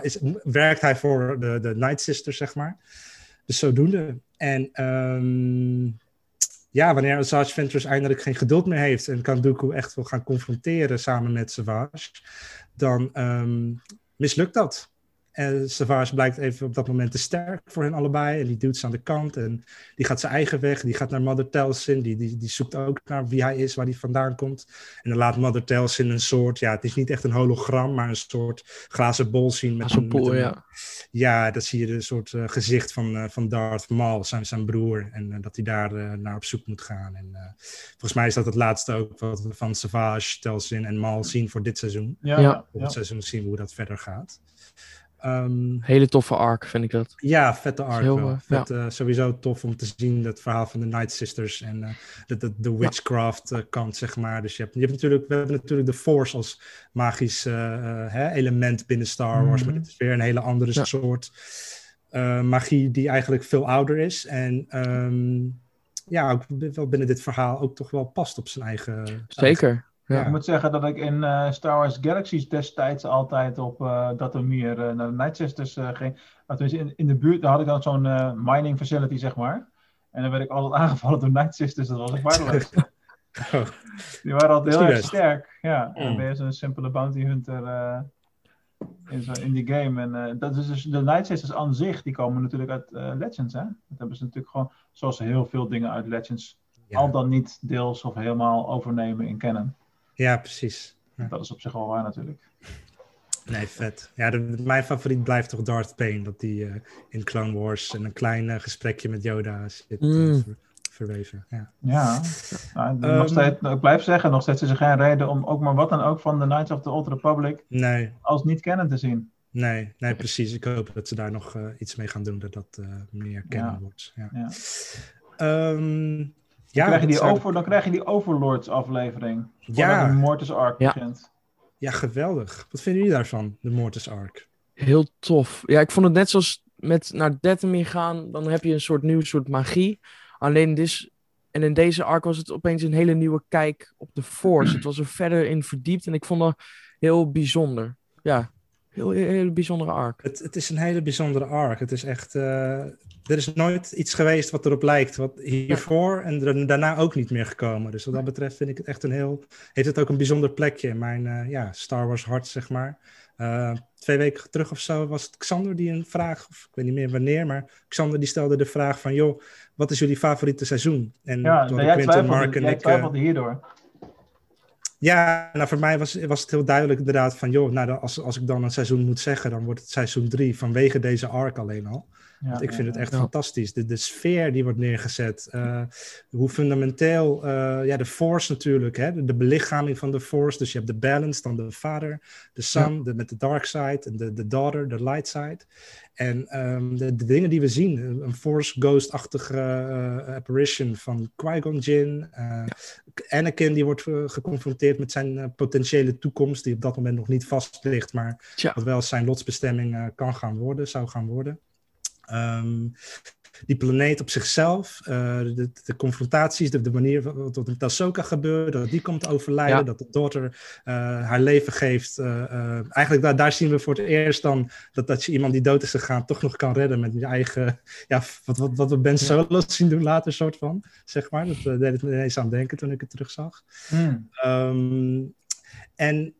is, werkt hij voor de, de Night Sisters, zeg maar. Dus zodoende. En um, ja, wanneer Savage Ventress eindelijk geen geduld meer heeft en Kanduku echt wil gaan confronteren samen met Savage, dan um, mislukt dat. En Savage blijkt even op dat moment te sterk voor hen allebei. En die duwt ze aan de kant. En die gaat zijn eigen weg. Die gaat naar Mother Telsin. Die, die, die zoekt ook naar wie hij is, waar hij vandaan komt. En dan laat Mother Telsin een soort... Ja, het is niet echt een hologram, maar een soort glazen bol zien. Met een, pool, met een, ja. Ja, dat zie je een soort uh, gezicht van, uh, van Darth Maul, zijn, zijn broer. En uh, dat hij daar naar op zoek moet gaan. En volgens mij is dat het laatste ook wat we van Savage, Telsin en Maul zien voor dit seizoen. Ja, ja. Op het seizoen zien we hoe dat verder gaat. Um, Hele toffe arc, vind ik dat. Ja, vette arc Heel, wel. uh, Vet, ja. uh, sowieso tof om te zien, het verhaal van de Night Sisters en uh, de, de, de witchcraft uh, kant, zeg maar. Dus je hebt, je hebt natuurlijk, we hebben natuurlijk de Force als magisch hè, element binnen Star Wars, Mhm. maar dit is weer een hele andere Ja. soort magie die eigenlijk veel ouder is. En um, ja, ook wel binnen dit verhaal ook toch wel past op zijn eigen... Zeker. Ja. Ik moet zeggen dat ik in uh, Star Wars Galaxies destijds altijd op uh, Dathomir uh, naar de Night Sisters uh, ging. Maar in, in de buurt, daar had ik dan zo'n uh, mining facility, zeg maar. En dan werd ik altijd aangevallen door Night Sisters, dat was ik waardeloos. Oh. Die waren altijd heel erg best? sterk. Ja, en dan Mm. ben je zo'n simpele bounty hunter uh, in, zo, in die game. En uh, dat is dus de Night Sisters aan zich, die komen natuurlijk uit uh, Legends, hè. Dat hebben ze natuurlijk gewoon, zoals heel veel dingen uit Legends, Ja. al dan niet deels of helemaal overnemen in canon. Ja, precies. Ja. Dat is op zich wel waar natuurlijk. Nee, vet. Ja, de, mijn favoriet blijft toch Darth Bane. Dat die uh, in Clone Wars en een klein uh, gesprekje met Yoda zit uh, Mm. ver, verweven. Ja. Ja, nou, Ehm, nog steeds, ik blijf zeggen, nog steeds is er geen reden om ook maar wat dan ook van de Knights of the Old Republic Nee, als niet kennen te zien. nee, nee, precies. Ik hoop dat ze daar nog uh, iets mee gaan doen, dat dat uh, meer kennen Ja. wordt. Ja. Ja. Dan, ja, krijg je die zou- over, dan krijg je die Overlords aflevering. Ja. De Mortis Arc Ja. begint. ja, geweldig. Wat vinden jullie daarvan, de Mortis Arc? Heel tof. Ja, ik vond het net zoals met naar Dathomir gaan, dan heb je een soort nieuw soort magie. Alleen dit, en in deze arc was het opeens een hele nieuwe kijk op de Force. Het was er verder in verdiept en ik vond dat heel bijzonder. Ja, heel, heel, heel bijzondere arc. Het, het is een hele bijzondere arc. Het is echt. eh, er is nooit iets geweest wat erop lijkt. Wat hiervoor en er- daarna ook niet meer gekomen. Dus wat dat betreft vind ik het echt een heel. Heeft het ook een bijzonder plekje in mijn eh, ja, Star Wars hart, zeg maar. Eh, twee weken terug of zo was het Xander die een vraag, of ik weet niet meer wanneer, maar Xander die stelde de vraag van, joh, wat is jullie favoriete seizoen? En Ja, toen jij Quinten, twijfelde, Mark en jij ik, eh, twijfelde hierdoor. ja, nou voor mij was, was het heel duidelijk inderdaad van, joh, nou, als, als ik dan een seizoen moet zeggen, dan wordt het seizoen drie vanwege deze arc alleen al. Ja, Want ik vind het echt fantastisch. De, de sfeer die wordt neergezet. eh, hoe fundamenteel. eh, ja, de Force natuurlijk. Hè? De, de belichaming van de Force. Dus je hebt de balance, dan de vader, de son, de, met de dark side. En de, de daughter, de light side. En ehm, de, de dingen die we zien. Een Force Ghost-achtige eh, apparition van Qui-Gon Jinn. Anakin die wordt geconfronteerd met zijn potentiële toekomst. Die op dat moment nog niet vast ligt. Maar wat wel zijn lotsbestemming kan gaan worden, zou gaan worden. Ehm, die planeet op zichzelf, eh, de, de confrontaties, de, de manier wat met Ahsoka gebeurt, dat die komt overlijden, Ja. dat de dochter eh, haar leven geeft. eh, eigenlijk daar, daar zien we voor het eerst dan dat, dat je iemand die dood is gegaan toch nog kan redden met je eigen, ja, wat, wat, wat we Ben Solo zien doen later, soort van, zeg maar. Dat deed het me ineens aan denken toen ik het terugzag. Hmm. Ehm, en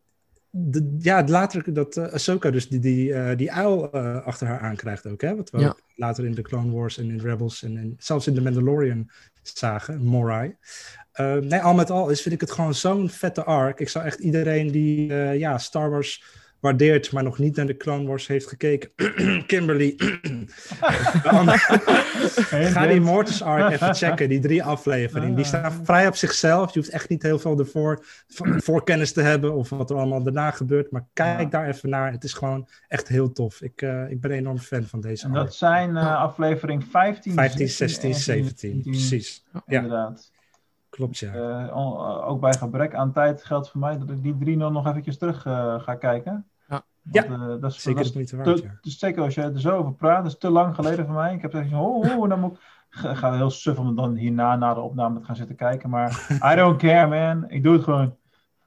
de, ja, later dat uh, Ahsoka dus die, die, uh, die uil uh, achter haar aankrijgt ook. Hè? Wat we Ja. ook later in de Clone Wars en in Rebels en in, zelfs in The Mandalorian zagen. Morai. Nee, al met al is, vind ik het gewoon zo'n vette arc. Ik zou echt iedereen die ja, Star Wars waardeert, maar nog niet naar de Clone Wars heeft gekeken. Kimberly. Ga die Mortis arc even checken, die drie afleveringen. Die staan vrij op zichzelf. Je hoeft echt niet heel veel ervoor voorkennis te hebben of wat er allemaal daarna gebeurt. Maar kijk daar even naar. Het is gewoon echt heel tof. Ik, uh, ik ben een enorm fan van deze En dat zijn uh, aflevering 15, 15 16, 17. Precies. Ja. Inderdaad. Klopt, ja. Uh, ook bij gebrek aan tijd geldt voor mij dat ik die drie nog eventjes terug ga kijken. Ja, Want, ja. dat is, zeker dat is waard, te, ja. dus zeker als je er zo over praat, dat is te lang geleden voor mij. Ik heb gezegd, oh, oh dan moet ik ga, ga heel suf om dan hierna na de opname te gaan zitten kijken. Maar I don't care, man. Ik doe het gewoon.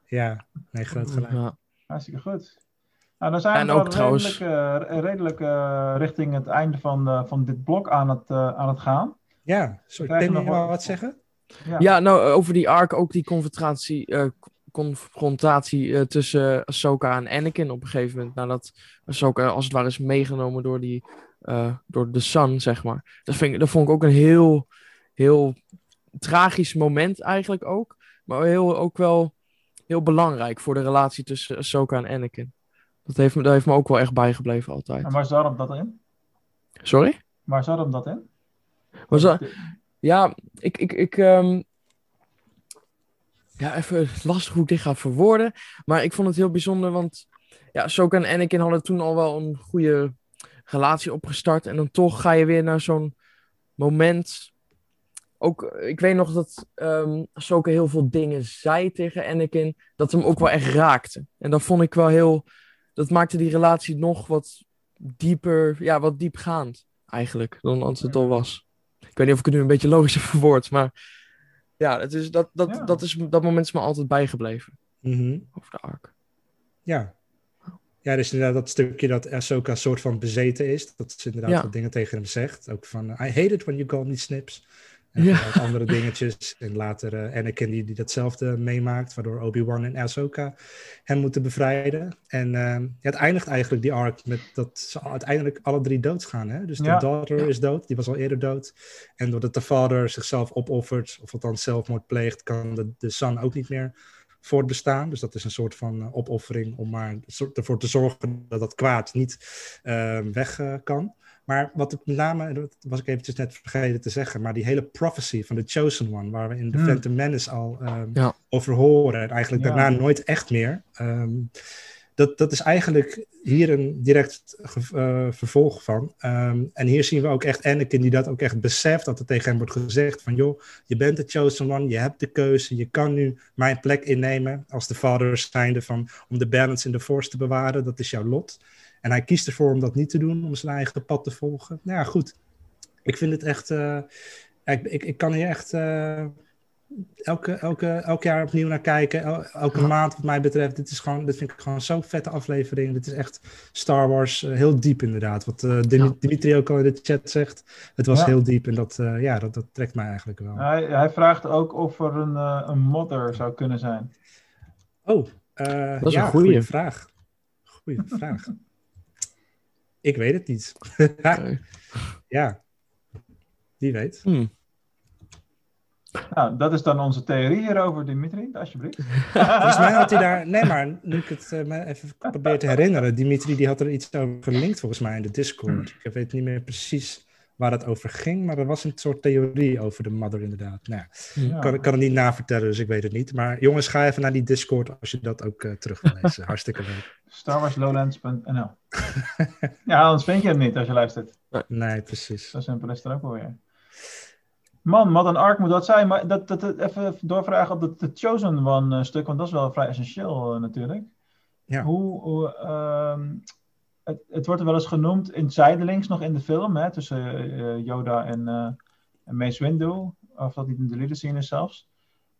Ja, nee, groot gelijk. Ja. Hartstikke goed. Nou, dan zijn we trouwens... uh, redelijk uh, richting het einde van, uh, van dit blok aan het, aan het gaan. Ja, sorry, je nog wat, wat zeggen? Ja. ja. nou, over die arc ook die confrontatie, confrontatie tussen Ahsoka en Anakin op een gegeven moment. Nadat Ahsoka als het ware is meegenomen door, die, door de Sun, zeg maar. Dat, vind ik, dat vond ik ook een heel, heel tragisch moment eigenlijk ook. Maar heel, ook wel heel belangrijk voor de relatie tussen Ahsoka en Anakin. Dat heeft, me, dat heeft me ook wel echt bijgebleven altijd. En waar zat hem dat in? Sorry? Waar zat hem dat in? Was dat... Ja, ik... ik, ik um... Ja, even lastig hoe ik dit ga verwoorden. Maar ik vond het heel bijzonder, want... Ja, Ahsoka en Anakin hadden toen al wel een goede relatie opgestart. En dan toch ga je weer naar zo'n moment... Ook, ik weet nog dat um, heel veel dingen zei tegen Anakin. Dat hem ook wel echt raakte. En dat vond ik wel heel dat maakte die relatie nog wat dieper, ja, wat diepgaand eigenlijk, dan als het al was. Ik weet niet of ik het nu een beetje logisch heb verwoord, maar ja, het is, dat, dat, ja. dat, is, dat moment is me altijd bijgebleven. Mm -hmm. Over de arc. Ja. Ja, dus inderdaad dat stukje dat Ahsoka een soort van bezeten is. Dat ze inderdaad ja. wat dingen tegen hem zegt. Ook van, I hate it when you call me snips. En ja. andere dingetjes. En later uh, Anakin die, die datzelfde meemaakt, waardoor Obi-Wan en Ahsoka hem moeten bevrijden. En uh, ja, het eindigt eigenlijk die arc met dat ze uiteindelijk alle drie doodgaan. Hè? Dus de daughter is dood, die was al eerder dood. En doordat de vader zichzelf opoffert, of althans zelfmoord pleegt, kan de, de son ook niet meer voortbestaan. Dus dat is een soort van uh, opoffering om maar ervoor te zorgen dat dat kwaad niet weg kan. Maar wat met name, dat was ik eventjes net vergeten te zeggen, maar die hele prophecy van de Chosen One, waar we in de Hmm. Phantom Menace al um, Ja. over horen en eigenlijk Ja. daarna nooit echt meer. ehm, dat, dat is eigenlijk hier een direct eh, vervolg van. Ehm, en hier zien we ook echt Anakin die dat ook echt beseft, dat er tegen hem wordt gezegd van joh, je bent de chosen one, je hebt de keuze, je kan nu mijn plek innemen als de vader zijnde van om de balance in de force te bewaren, dat is jouw lot. En hij kiest ervoor om dat niet te doen, om zijn eigen pad te volgen. Nou ja, goed. Ik vind het echt, eh, ik, ik, ik kan hier echt eh, elke, elke, elk jaar opnieuw naar kijken. El- elke Ja. maand wat mij betreft. Dit, is gewoon, dit vind ik gewoon zo'n vette aflevering. Dit is echt Star Wars eh, heel diep inderdaad. Wat eh, Ja. Dimitri ook al in de chat zegt. Het was Ja. heel diep en dat, eh, ja, dat, dat trekt mij eigenlijk wel. Hij, hij vraagt ook of er een, eh, een modder zou kunnen zijn. Oh, eh, is ja, een goeie. goede vraag. Goeie vraag. Ik weet het niet. Ja, wie weet. Hmm. Nou, dat is dan onze theorie hierover, Dimitri, alsjeblieft. Volgens mij had hij daar. Nee, maar nu ik het eh, me even probeer te herinneren. Dimitri die had er iets over gelinkt volgens mij in de Discord. Ik weet niet meer precies waar het over ging, maar er was een soort theorie over de mother inderdaad. Nou, ja, Ja. ik kan, kan het niet navertellen, dus ik weet het niet. Maar jongens, ga even naar die Discord als je dat ook eh, terug wil lezen. Hartstikke leuk. StarWarsLowlands.nl Ja, anders vind je het niet als je luistert. Nee, precies. Zo simpel is het er ook wel weer. Man, wat een arc moet dat zijn. Maar dat, dat, dat- even doorvragen op het het Chosen One eh, stuk, want dat is wel vrij essentieel eh, natuurlijk. Ja. Hoe, hoe, ehm, het, het wordt er wel eens genoemd in zijdelings nog in de film, hè, tussen eh, Yoda en, en Mace Windu. Of dat niet in de deleted scene is zelfs.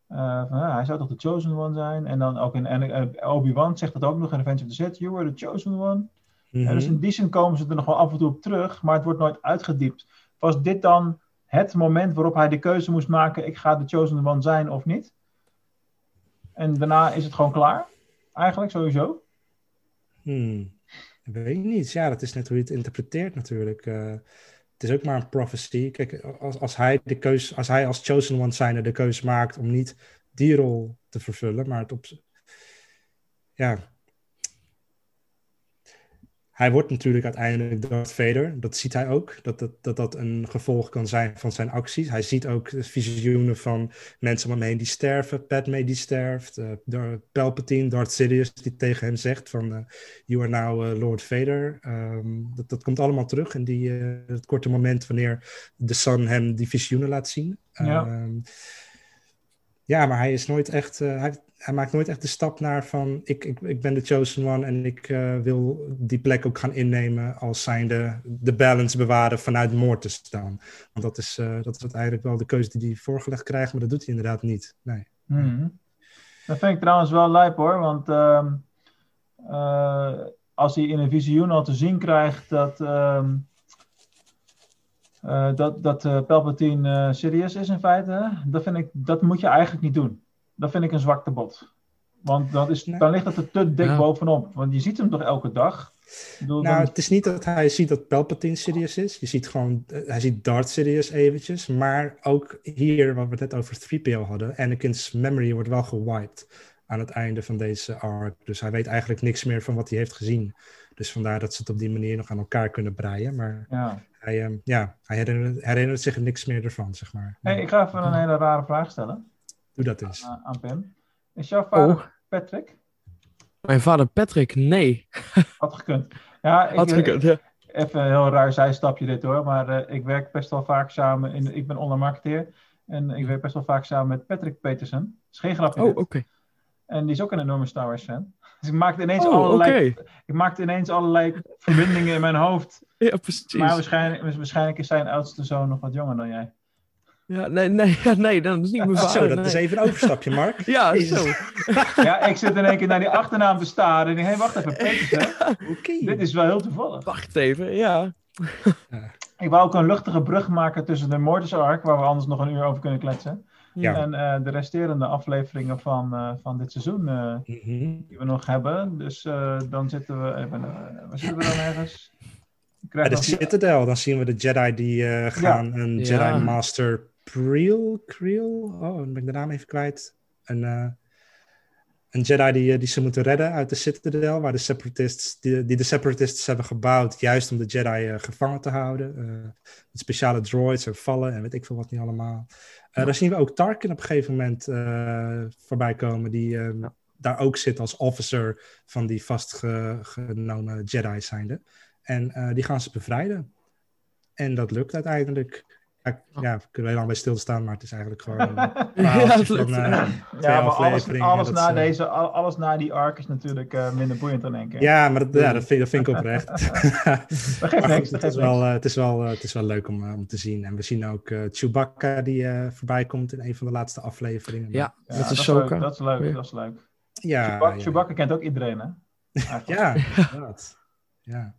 Eh, van, ja, hij zou toch de Chosen One zijn? En dan ook in en, eh, Obi-Wan zegt dat ook nog in Revenge of the Sith. You were the Chosen One. Mhm. Ja, dus in die zin komen ze er nog wel af en toe op terug, maar het wordt nooit uitgediept. Was dit dan het moment waarop hij de keuze moest maken: ik ga de chosen one zijn of niet? En daarna is het gewoon klaar? Eigenlijk sowieso. Hmm. Ik weet niet. Ja, dat is net hoe je het interpreteert natuurlijk. Eh, het is ook maar een prophecy. Kijk, als, als, hij de keus, als hij als chosen one zijnde de keuze maakt om niet die rol te vervullen, maar het op... Ja. Hij wordt natuurlijk uiteindelijk Darth Vader. Dat ziet hij ook. Dat dat, dat dat een gevolg kan zijn van zijn acties. Hij ziet ook visioenen van mensen om hem heen die sterven. Padme die sterft. Uh, Palpatine, Darth Sidious die tegen hem zegt van... Uh, you are now uh, Lord Vader. Um, dat, dat komt allemaal terug in die, het korte moment wanneer de Son hem die visioenen laat zien. Ja. Um, ja, maar hij is nooit echt. Hij, hij, maakt nooit echt de stap naar van. Ik, ik, ik ben de chosen one en ik uh, wil die plek ook gaan innemen. als zijnde de balance bewaren vanuit moord te staan. Want dat is, uh, dat is eigenlijk wel de keuze die hij voorgelegd krijgt, maar dat doet hij inderdaad niet. Nee. Mm-hmm. Dat vind ik trouwens wel lijp hoor, want. als hij in een visioen al te zien krijgt dat. Uh, dat dat Palpatine serieus is in feite, dat, vind ik, dat moet je eigenlijk niet doen. Dat vind ik een zwakte bot. Want dat is, dan ligt het er te dik bovenop. Want je ziet hem toch elke dag? Bedoel, nou, dan... het is niet dat hij ziet dat Palpatine serieus is. Je ziet gewoon, hij ziet Darth serieus eventjes. Maar ook hier, wat we het net over 3PO hadden, Anakin's memory wordt wel gewiped aan het einde van deze arc. Dus hij weet eigenlijk niks meer van wat hij heeft gezien. Dus vandaar dat ze het op die manier nog aan elkaar kunnen breien. Maar ja. hij, um, ja, hij herinnert, herinnert, zich niks meer ervan, zeg maar. Hey, ik ga even een hele rare vraag stellen. Doe dat eens. Aan, aan Pim. Is jouw vader Oh. Patrick? Mijn vader Patrick, nee. Had gekund. Ja, ik, Had gekund, ja. Even een heel raar zijstapje dit hoor. Maar uh, ik werk best wel vaak samen. In, ik ben ondermarketeer. En ik werk best wel vaak samen met Patrick Peterson. Dat is geen grapje. Oh, oké. Okay. En die is ook een enorme Star Wars fan. Dus ik maakte ineens, Oh, allerlei, oké. ik maakte ineens allerlei verbindingen in mijn hoofd. Ja, precies. Maar waarschijnlijk, waarschijnlijk is zijn oudste zoon nog wat jonger dan jij. Ja, nee, nee, ja, nee, dat is niet mijn vader. Zo, dat nee. is even een overstapje, Mark. Ja, Jezus. zo. Ja, ik zit in één keer naar die achternaam te staren. En ik denk, hé, wacht even. Dit is wel heel toevallig. Wacht even, ja. Ik wou ook een luchtige brug maken tussen de Mortis Arc, waar we anders nog een uur over kunnen kletsen. Ja. En uh, de resterende afleveringen van, uh, van dit seizoen uh, mm -hmm. die we nog hebben. Dus uh, dan zitten we even. waar zitten we dan ergens? Bij de Citadel, dan zien we de Jedi die gaan. Ja. Een Jedi ja. Master Creel. Creel? Oh, dan ben ik de naam even kwijt. Een, een Jedi die, die ze moeten redden uit de Citadel, waar de Separatists, die, die de Separatists hebben gebouwd, juist om de Jedi gevangen te houden. met speciale droids en vallen en weet ik veel wat niet allemaal. Uh, daar zien we ook Tarkin op een gegeven moment voorbij komen, die ja. daar ook zit als officer van die vastgenomen Jedi zijnde. En die gaan ze bevrijden. En dat lukt uiteindelijk. Ja, ja, we kunnen heel lang bij stilstaan, maar het is eigenlijk gewoon een ja, van, ja, maar alles, alles, na uh, deze, alles na die arc is natuurlijk uh, minder boeiend dan één keer. Ja, maar dat, ja, dat, vind, dat vind ik oprecht. dat geeft niks. Het is, wel, het, is wel, het is wel leuk om, om te zien. En we zien ook Chewbacca die voorbij komt in een van de laatste afleveringen. Ja, ja dat, is leuk. Dat is leuk, dat is leuk. Ja, Chewbacca, Chewbacca kent ook iedereen, hè? ja, inderdaad. Ja.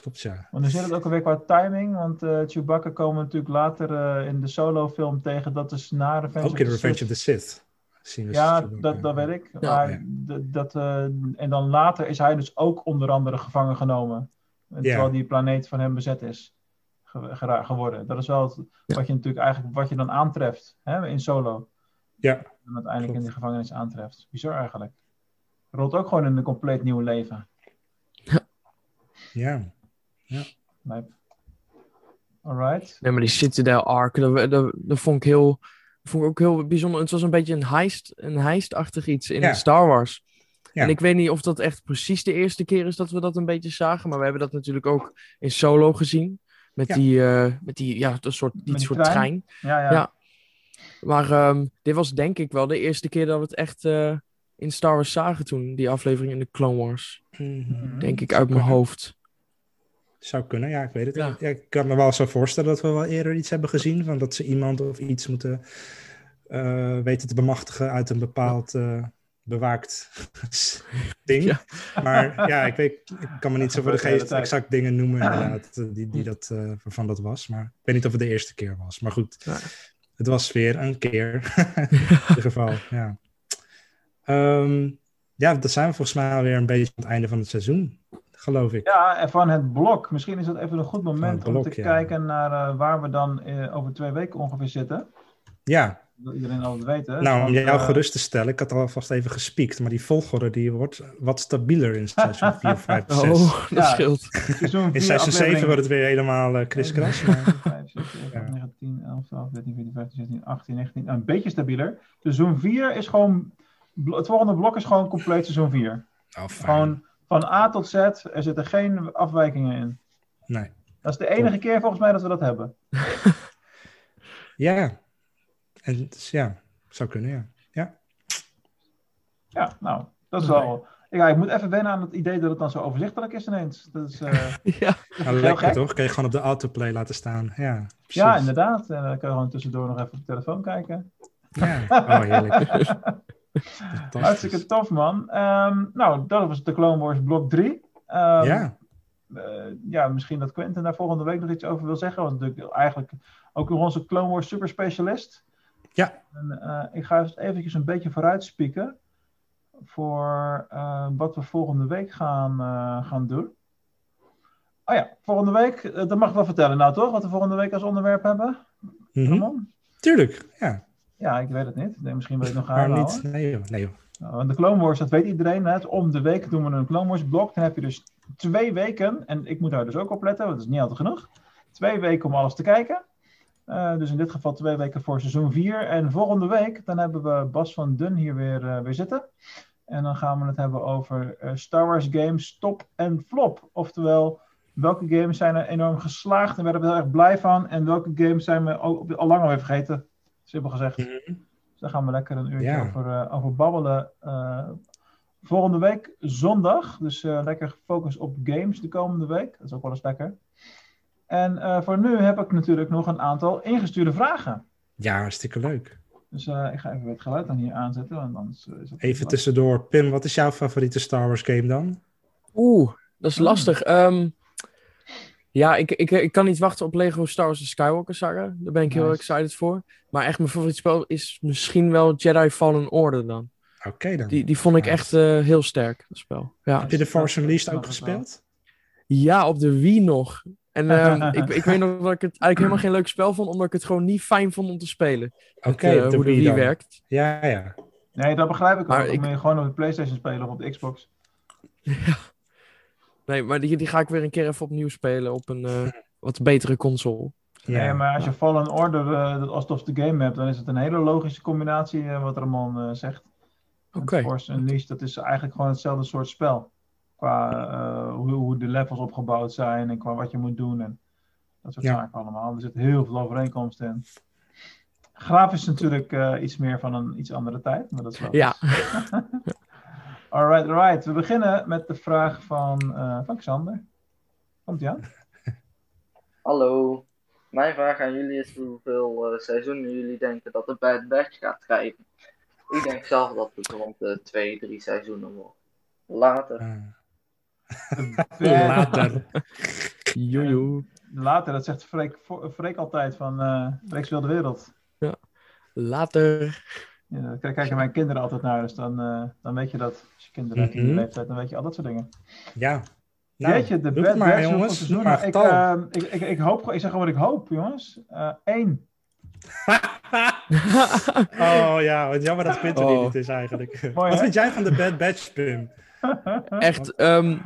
Klopt, ja. Want dan zit het ook alweer qua timing, want uh, Chewbacca komen we natuurlijk later uh, in de solo-film tegen. Dat is na Revenge Ook in Revenge of the Sith. Zien we ja, dat, dat weet ik. Ja, maar ja. dat, uh, en dan later is hij dus ook onder andere gevangen genomen. Terwijl die planeet van hem bezet is ge geworden. Dat is wel het, wat je natuurlijk eigenlijk wat je dan aantreft hè, in solo. Ja. En uiteindelijk Klopt. in de gevangenis aantreft. Bizar eigenlijk. Rolt ook gewoon in een compleet nieuw leven. Ja. Ja. Lijp. Alright. Nee, maar die Citadel Arc, dat, dat, dat vond ik heel, vond ik ook heel bijzonder. Het was een beetje een heist, een heistachtig iets in ja. Star Wars. Ja. En ik weet niet of dat echt precies de eerste keer is dat we dat een beetje zagen, maar we hebben dat natuurlijk ook in Solo gezien. Met ja. die, uh, met die, ja, dat soort, die soort trein. trein. Ja, ja. ja. Maar um, dit was denk ik wel de eerste keer dat we het echt uh, in Star Wars zagen toen, die aflevering in de Clone Wars. Mhm. Denk ik uit mijn hoofd. Zou kunnen, ja, ik weet het. Ja. Ja, ik kan me wel zo voorstellen dat we wel eerder iets hebben gezien. Van dat ze iemand of iets moeten uh, weten te bemachtigen uit een bepaald uh, bewaakt ding. Ja. Maar ja, ik, weet, ik kan me niet zo voor de geest exact dingen noemen inderdaad, die, die dat, uh, waarvan dat was. Maar ik weet niet of het de eerste keer was. Maar goed, ja. het was weer een keer. in ieder geval, ja. Um, ja, dat zijn we volgens mij alweer een beetje aan het einde van het seizoen geloof ik. Ja, en van het blok. Misschien is dat even een goed moment blok, om te ja. kijken naar uh, waar we dan uh, over twee weken ongeveer zitten. Ja. Dat iedereen altijd weet, hè? Nou, om jou eh, gerust te stellen, ik had alvast even gespiekt, maar die volgorde die wordt wat stabieler in seizoen 4, 5, 6. Oh, dat Ja. scheelt. In seizoen 7 aflevering- wordt het weer helemaal eh kriskras. maar- 5, 6, 7, Ja. 8, 9, 10, 11, 12, 13, 14, 15, 16, 18, 19. Een beetje stabieler. Seizoen 4 is gewoon. Het volgende blok is gewoon compleet seizoen 4. Oh, fijn. Gewoon van A tot Z. Er zitten geen afwijkingen in. Nee. Dat is de enige keer volgens mij dat we dat hebben. Ja. En dus, ja, zou kunnen, ja. Ja. Ja, nou, dat is wel. Ja, ik moet even wennen aan het idee dat het dan zo overzichtelijk is ineens. Dat is, eh, Ja. Nou, lekker gek. toch? Kun je gewoon op de autoplay laten staan. Ja, ja, precies. inderdaad. En dan kan je gewoon tussendoor nog even op de telefoon kijken. Ja. Oh, heerlijk. Hartstikke tof, man. Ehm, nou, dat was de Clone Wars blok 3. Ehm, Ja. eh, ja, misschien dat Quentin daar volgende week nog iets over wil zeggen. Want natuurlijk eigenlijk ook onze Clone Wars super specialist. Ja. En, eh, ik ga eventjes een beetje vooruit spieken. Voor eh, wat we volgende week gaan, gaan doen. Oh ja, volgende week, dat mag ik wel vertellen nou toch? Wat we volgende week als onderwerp hebben? Ramon? Tuurlijk, ja. Ja, ik weet het niet. Nee, misschien wil het nog Maar aanhouden. niet, nee joh, nee joh. Want de Clone Wars, dat weet iedereen. Hè? Om de week doen we een Clone Wars blok. Dan heb je dus twee weken. En ik moet daar dus ook op letten, want dat is niet altijd genoeg. Twee weken om alles te kijken. Eh, dus in dit geval twee weken voor seizoen 4. En volgende week, dan hebben we Bas van Dun hier weer, eh, weer zitten. En dan gaan we het hebben over eh, Star Wars games top en flop. Oftewel, welke games zijn er enorm geslaagd en werden we heel erg blij van. En welke games zijn we al, al lang alweer vergeten. Simpel gezegd. Mhm. Dus daar gaan we lekker een uurtje Ja. over, eh, over babbelen. eh, volgende week zondag. Dus eh, lekker gefocust op games de komende week. Dat is ook wel eens lekker. En eh, voor nu heb ik natuurlijk nog een aantal ingestuurde vragen. Ja, hartstikke leuk. Dus eh, ik ga even het geluid dan hier aanzetten. Want anders is het Even tussendoor, Pim, wat is jouw favoriete Star Wars game dan? Oeh, dat is lastig. Ehm, ja, ik, ik, ik kan niet wachten op Lego Star Wars The Skywalker Saga. Daar ben ik heel excited voor. Maar echt mijn favoriete spel is misschien wel Jedi Fallen Order dan. Oké dan. Die, die vond ik Nice. echt eh, heel sterk, dat spel. Ja. Heb je de Force Unleashed ook gespeeld? ja, op de Wii nog. En ehm, ik, ik weet nog dat ik het eigenlijk helemaal geen leuk spel vond, omdat ik het gewoon niet fijn vond om te spelen. Oké, Met, eh, op de hoe de Wii werkt. Ja, ja. Nee, dat begrijp ik Maar ook. Ik- moet je gewoon op de PlayStation spelen of op de Xbox. Nee, maar die, die ga ik weer een keer even opnieuw spelen op een eh, wat betere console. ja. Nee, maar als je Fallen Order eh, dat als tofste game hebt, dan is het een hele logische combinatie eh, wat Ramon eh, zegt. Oké. En Force Unleashed, dat is eigenlijk gewoon hetzelfde soort spel. Qua eh, hoe, hoe de levels opgebouwd zijn en qua wat je moet doen en dat soort Ja. zaken allemaal. Er zit heel veel overeenkomst in. Grafisch natuurlijk eh, iets meer van een iets andere tijd, maar dat is wel. Ja. Alright, alright. We beginnen met de vraag van, eh, van Xander. Komt ie aan? Hallo. Mijn vraag aan jullie is hoeveel eh, seizoenen jullie denken dat de Bad Batch gaat krijgen. Ik denk zelf dat het rond de twee, drie seizoenen wordt. Later. Ah. Later. Jojo. Later, dat zegt Freek, Freek altijd van eh Freek wil de wereld. Later. Ja, daar kijken mijn kinderen altijd naar, dus dan, eh, dan weet je dat. Als je kinderen hebt in die Mhm. leeftijd, dan weet je al dat soort dingen. Ja. Nou, Jeetje, de doe Bad het maar, Batch, jongens. Doe maar ik, eh, ik, ik, ik, hoop, ik zeg gewoon wat ik hoop, jongens. Eén. oh ja, wat jammer dat Quinten er Oh. niet is eigenlijk. Mooi, wat hè? vind jij van de Bad Batch, Pim? Echt, ehm,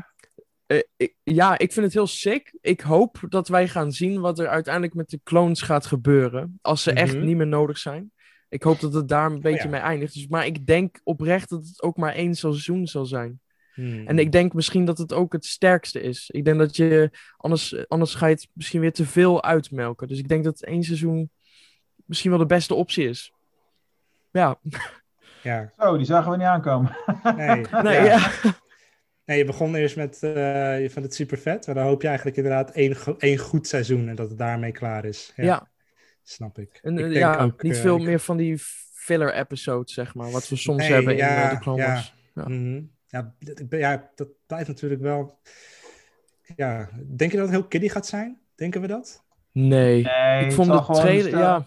eh, ik- ja, ik vind het heel sick. Ik hoop dat wij gaan zien wat er uiteindelijk met de clones gaat gebeuren. Als ze echt Mhm. niet meer nodig zijn. Ik hoop dat het daar een beetje ja. mee eindigt. Dus, maar ik denk oprecht dat het ook maar één seizoen zal zijn. Hmm. En ik denk misschien dat het ook het sterkste is. Ik denk dat je, anders, anders ga je het misschien weer te veel uitmelken. Dus ik denk dat één seizoen misschien wel de beste optie is. Ja, Ja, Zo, die zagen we niet aankomen. nee. nee, ja. ja. Nee, je begon eerst met, eh je vond het super vet. Maar dan hoop je eigenlijk inderdaad één, één goed seizoen en dat het daarmee klaar is. Ja, ja. Snap ik. En ik eh, denk ja, ook, niet eh, veel ik- meer van die filler episodes, zeg maar. Wat we soms Nee, hebben in ja, eh, de Clone ja. Wars. Ja. Mhm. Ja, dat- ik ben- ja, dat blijft natuurlijk wel. Ja, denk je dat het heel kiddie gaat zijn? Denken we dat? Nee. Nee, ik het vond de gewoon trailer, stel- ja.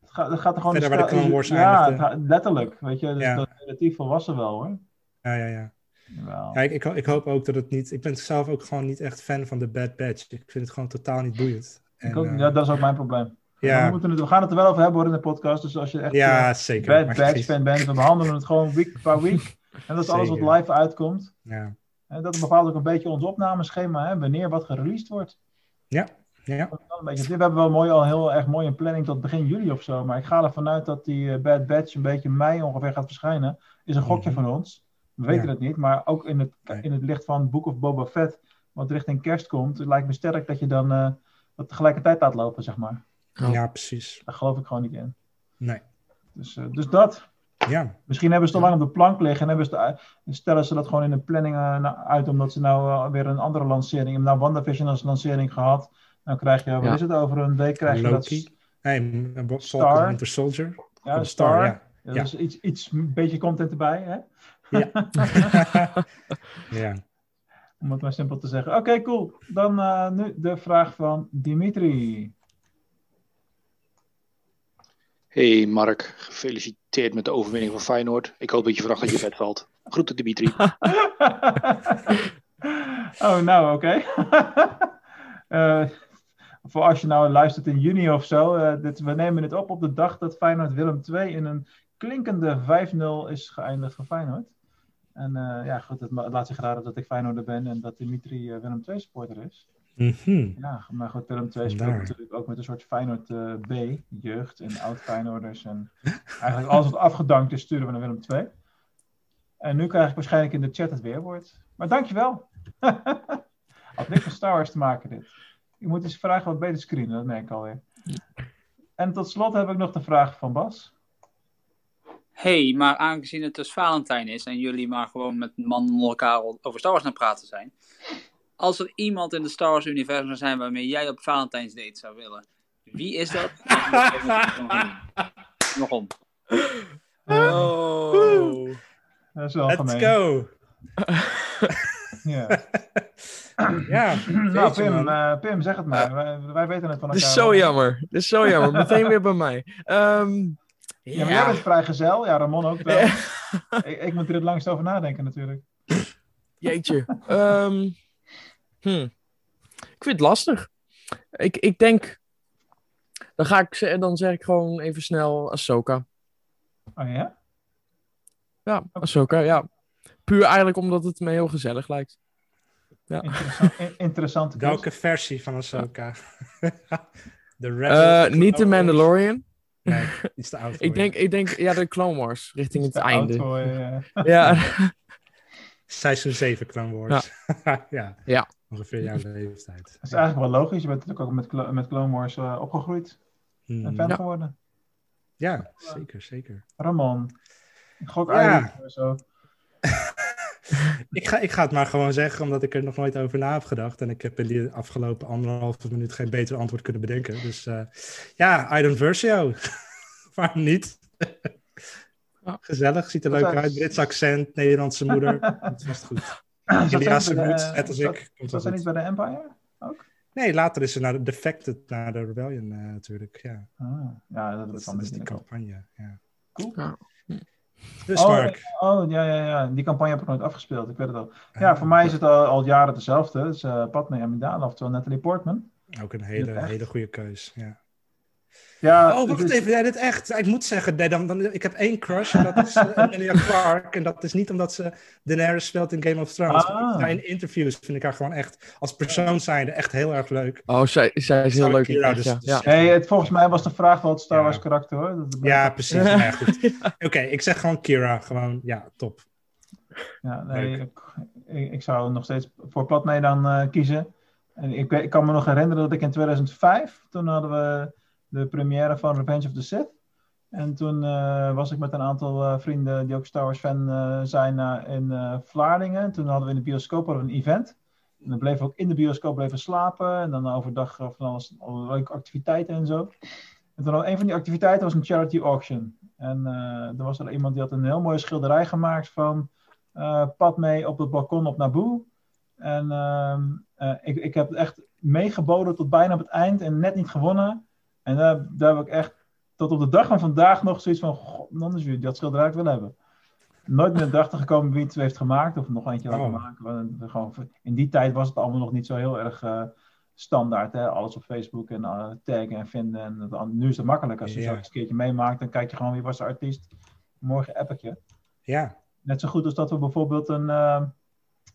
Het gaat, het gaat er gewoon Verder waar de Clone Wars Ja, gaat- letterlijk. Weet je, dus Ja. dat is relatief volwassen wel hoor. Ja, ja, ja. Jawel. ja ik, ik, ho- ik hoop ook dat het niet. Ik ben zelf ook gewoon niet echt fan van de Bad Batch. Ik vind het gewoon totaal niet boeiend. En, Ik ook, ja, dat is ook mijn probleem. Ja. We, moeten het, we gaan het er wel over hebben hoor in de podcast. Dus als je echt Ja, eh, zeker. Bad geen- fan bent, we behandelen het gewoon week per week. En dat is alles wat live uitkomt. Ja. En dat bepaalt ook een beetje ons opnameschema, hè, wanneer wat gereleased wordt. Ja, ja. Een beetje- We hebben wel mooi, al heel erg mooi een planning tot begin juli of zo. Maar ik ga ervan uit dat die eh, Bad Batch een beetje mei ongeveer gaat verschijnen. Is een gokje Mhm. van ons. We weten Ja. het niet. Maar ook in het, Nee. in het licht van Book of Boba Fett, wat richting kerst komt, het lijkt me sterk dat je dan eh, dat tegelijkertijd laat lopen, zeg maar. Ja. ja, precies. Daar geloof ik gewoon niet in. Nee. Dus, eh, dus dat. Ja, Misschien hebben ze te lang op de plank liggen en hebben ze de- stellen ze dat gewoon in de planning eh, uit, omdat ze nou eh, weer een andere lancering hebben. Nou, WandaVision als lancering gehad. Dan krijg je, wat Ja. is het, over een week krijg je Loki. dat. hey, Star. Winter Soldier. Ja, Star. ja. Ja, Ja. Dus iets, iets, een beetje content erbij, hè? ja. om het maar simpel te zeggen. Oké, cool. Dan eh, nu de vraag van Dimitri. Hey Mark, gefeliciteerd met de overwinning van Feyenoord. Ik hoop dat je vannacht uit je bed valt. Groeten Dimitri. oh, nou, oké. Eh, voor als je nou luistert in juni of zo. eh, we nemen het op op de dag dat Feyenoord Willem II in een klinkende 5-0 is geëindigd voor Feyenoord. En eh, ja, goed, het, laat zich raden dat ik Feyenoorder ben en dat Dimitri Willem II supporter is. Mhm. Ja, maar goed, Willem II speelt Vandaar. natuurlijk ook met een soort Feyenoord eh, B, jeugd en oud Feyenoorders. En eigenlijk alles wat afgedankt is, sturen we naar Willem II. En nu krijg ik waarschijnlijk in de chat het weerwoord. Maar dankjewel. Had niks met Star Wars te maken dit. Je moet eens vragen wat beter screenen, dat merk ik alweer. En tot slot heb ik nog de vraag van Bas. hey, maar aangezien het dus Valentijn is en jullie maar gewoon met mannen onder elkaar over Star Wars aan het praten zijn. Als er iemand in het Star Wars universum zou zijn waarmee jij op Valentijns date zou willen, wie is dat? Nog om. Oh. Dat is wel Let's gemeen. go. Ja. Ja, nou, Pim, eh, Pim, zeg het maar. Wij, wij weten het van Dit elkaar. is zo jammer. Dit is zo jammer. Meteen weer bij mij. Ehm, Ja, maar jij bent vrijgezel. Ja, Ramon ook wel. Ja. ik, ik moet er het langst over nadenken natuurlijk. Jeetje. Ehm, hm. Ik vind het lastig. Ik, ik denk... Dan, ga ik, dan zeg ik gewoon even snel Ahsoka. Oh ja? Ja, Ahsoka, ja. Puur eigenlijk omdat het me heel gezellig lijkt. Ja. Interessant, interessante. Welke versie van Ahsoka? de Rebel Eh, niet de? Mandalorian. Nee, iets te oud voor Ik denk, ik denk, ja, de Clone Wars, richting het einde. Ja, Seizoen 7 Clone Wars. Ja. Ja. Ongeveer jouw leeftijd. Dat is eigenlijk wel logisch. Je bent natuurlijk ook met, met Clone Wars eh, opgegroeid. Hmm. En fan Ja. geworden. Ja, zeker, zeker. Ramon. Ik gok Ja. Irish of zo. Ik ga, ik ga het maar gewoon zeggen, omdat ik er nog nooit over na heb gedacht. En ik heb in die afgelopen anderhalve minuut geen beter antwoord kunnen bedenken. Dus eh, ja, Iron Versio. Waarom niet? Ja. Gezellig, ziet er Dat leuk uit. Brits accent, Nederlandse moeder. Het was goed. De- Roet, net als ik. Komt wel zij niet bij de Empire? Nee, later is ze naar de Defected, naar de Rebellion eh, natuurlijk. Ja, Ah, ja, dat, dat is dat die campagne. Ja. Cool. Ja. Dus oh, Mark. oh, ja, ja, ja. Die campagne heb ik nooit afgespeeld. Ik weet het al. Ja, voor mij is het al, al jaren hetzelfde. Het is uh, Padme Amidala, oftewel Natalie Portman. Ook een hele, hele goede keus. Ja. Ja, Oh, wacht even. Ja, dit echt. Ik moet zeggen, nee, dan, dan, ik heb één crush. En dat is eh, Emilia Clarke. En dat is niet omdat ze Daenerys speelt in Game of Thrones. Ah. Maar in interviews vind ik haar gewoon echt, als persoon zijnde, echt heel erg leuk. Oh, zij, zij is heel leuk. Kira, dus- ja. dus- ja. Hey, het, volgens mij was de vraag wel het Star Ja. Wars karakter hoor. Dat- Ja, precies. Nou ja, goed. Oké, ik zeg gewoon Kira. Gewoon, ja, top. Ja, nee, ik, ik, ik zou nog steeds voor Padme dan eh, kiezen. En ik, ik kan me nog herinneren dat ik in 2005, toen hadden we de première van Revenge of the Sith. En toen eh, was ik met een aantal eh, vrienden die ook Star Wars fan eh, zijn in Vlaardingen. Toen hadden we in de bioscoop een event. En dan bleven we ook in de bioscoop bleven slapen. En dan overdag van alles, alle leuke activiteiten en zo. En toen een van die activiteiten was een charity auction. En eh, er was er iemand die had een heel mooie schilderij gemaakt van eh Padme op het balkon op Naboo. En ehm, eh, ik, ik heb echt meegeboden tot bijna op het eind en net niet gewonnen. En daar, daar heb ik echt tot op de dag van vandaag nog zoiets van: God, non is dat schilderij ik wil hebben. Nooit meer erachter gekomen wie het heeft gemaakt of nog eentje laten Oh. maken. Want, Gewoon, in die tijd was het allemaal nog niet zo heel erg eh, standaard. Hè? Alles op Facebook en eh, taggen en vinden. En nu is het makkelijk. Als je Ja. zo eens een keertje meemaakt, dan kijk je gewoon wie was de artiest. Morgen app ik je. Ja, Net zo goed als dat we bijvoorbeeld een, eh,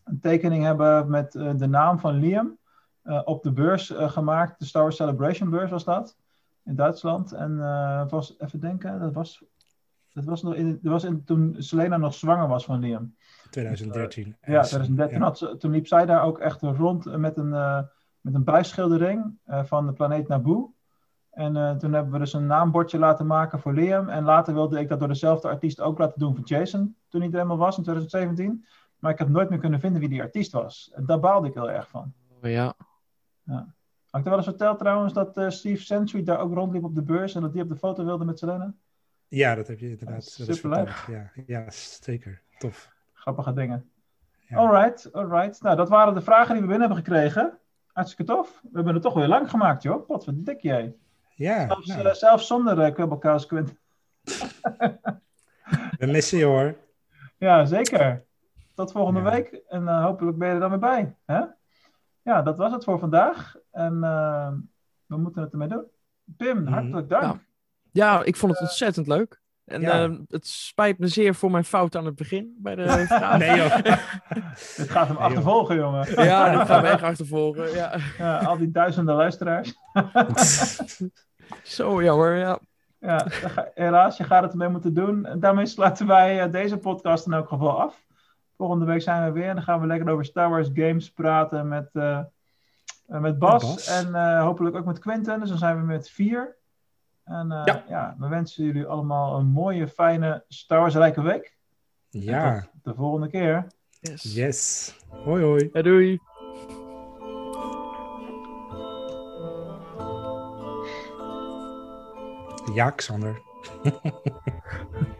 een tekening hebben met de naam van Liam op de beurs gemaakt. De Star Wars Celebration beurs was dat. In Duitsland. En eh, was, even denken, dat was, dat was, nog in, dat was in, toen Selena nog zwanger was van Liam. 2013. Ja, 2013 Ja. had ze, toen liep zij daar ook echt rond met een, eh met een buisschildering eh, van de planeet Naboo. En eh, toen hebben we dus een naambordje laten maken voor Liam. En later wilde ik dat door dezelfde artiest ook laten doen voor Jason, toen hij er helemaal was in 2017. Maar ik heb nooit meer kunnen vinden wie die artiest was. En daar baalde ik heel erg van. Oh, ja. Had ik er wel eens verteld trouwens dat eh, Steve Sentry daar ook rondliep op de beurs en dat die op de foto wilde met Selena? Ja, dat heb je inderdaad. dat is. Ja, ja, zeker. Tof. Grappige dingen. Ja. Alright, alright. Nou, dat waren de vragen die we binnen hebben gekregen. Hartstikke tof. We hebben het toch weer lang gemaakt, joh. Wat voor dik jij. Ja, Zelfs, nou, eh, zelfs zonder uh, Kubbelkous, Quint. we missen je hoor. Ja, zeker. Tot volgende Ja. week. En eh, hopelijk ben je er dan weer bij. Hè? Ja, dat was het voor vandaag. En eh, we moeten het ermee doen. Pim, Mhm. hartelijk dank. Ja. Ja, ik vond het ontzettend leuk. En Ja. eh, het spijt me zeer voor mijn fout aan het begin bij de vraag. Nee joh. Dit gaat hem Nee, joh. achtervolgen, jongen. Ja, dat gaan we echt achtervolgen. Ja. Ja, al die duizenden luisteraars. Zo jammer, ja. Ja, helaas, je gaat het ermee moeten doen. En daarmee sluiten wij eh, deze podcast in elk geval af. Volgende week zijn we weer en dan gaan we lekker over Star Wars games praten met, eh, eh, met Bas. Bas. En eh, hopelijk ook met Quinten. Dus dan zijn we met vier. En eh, Ja. ja. we wensen jullie allemaal een mooie, fijne Star Wars rijke week. Ja, tot de volgende keer. Yes. yes. Hoi hoi. Ja, doei. Ja, Xander.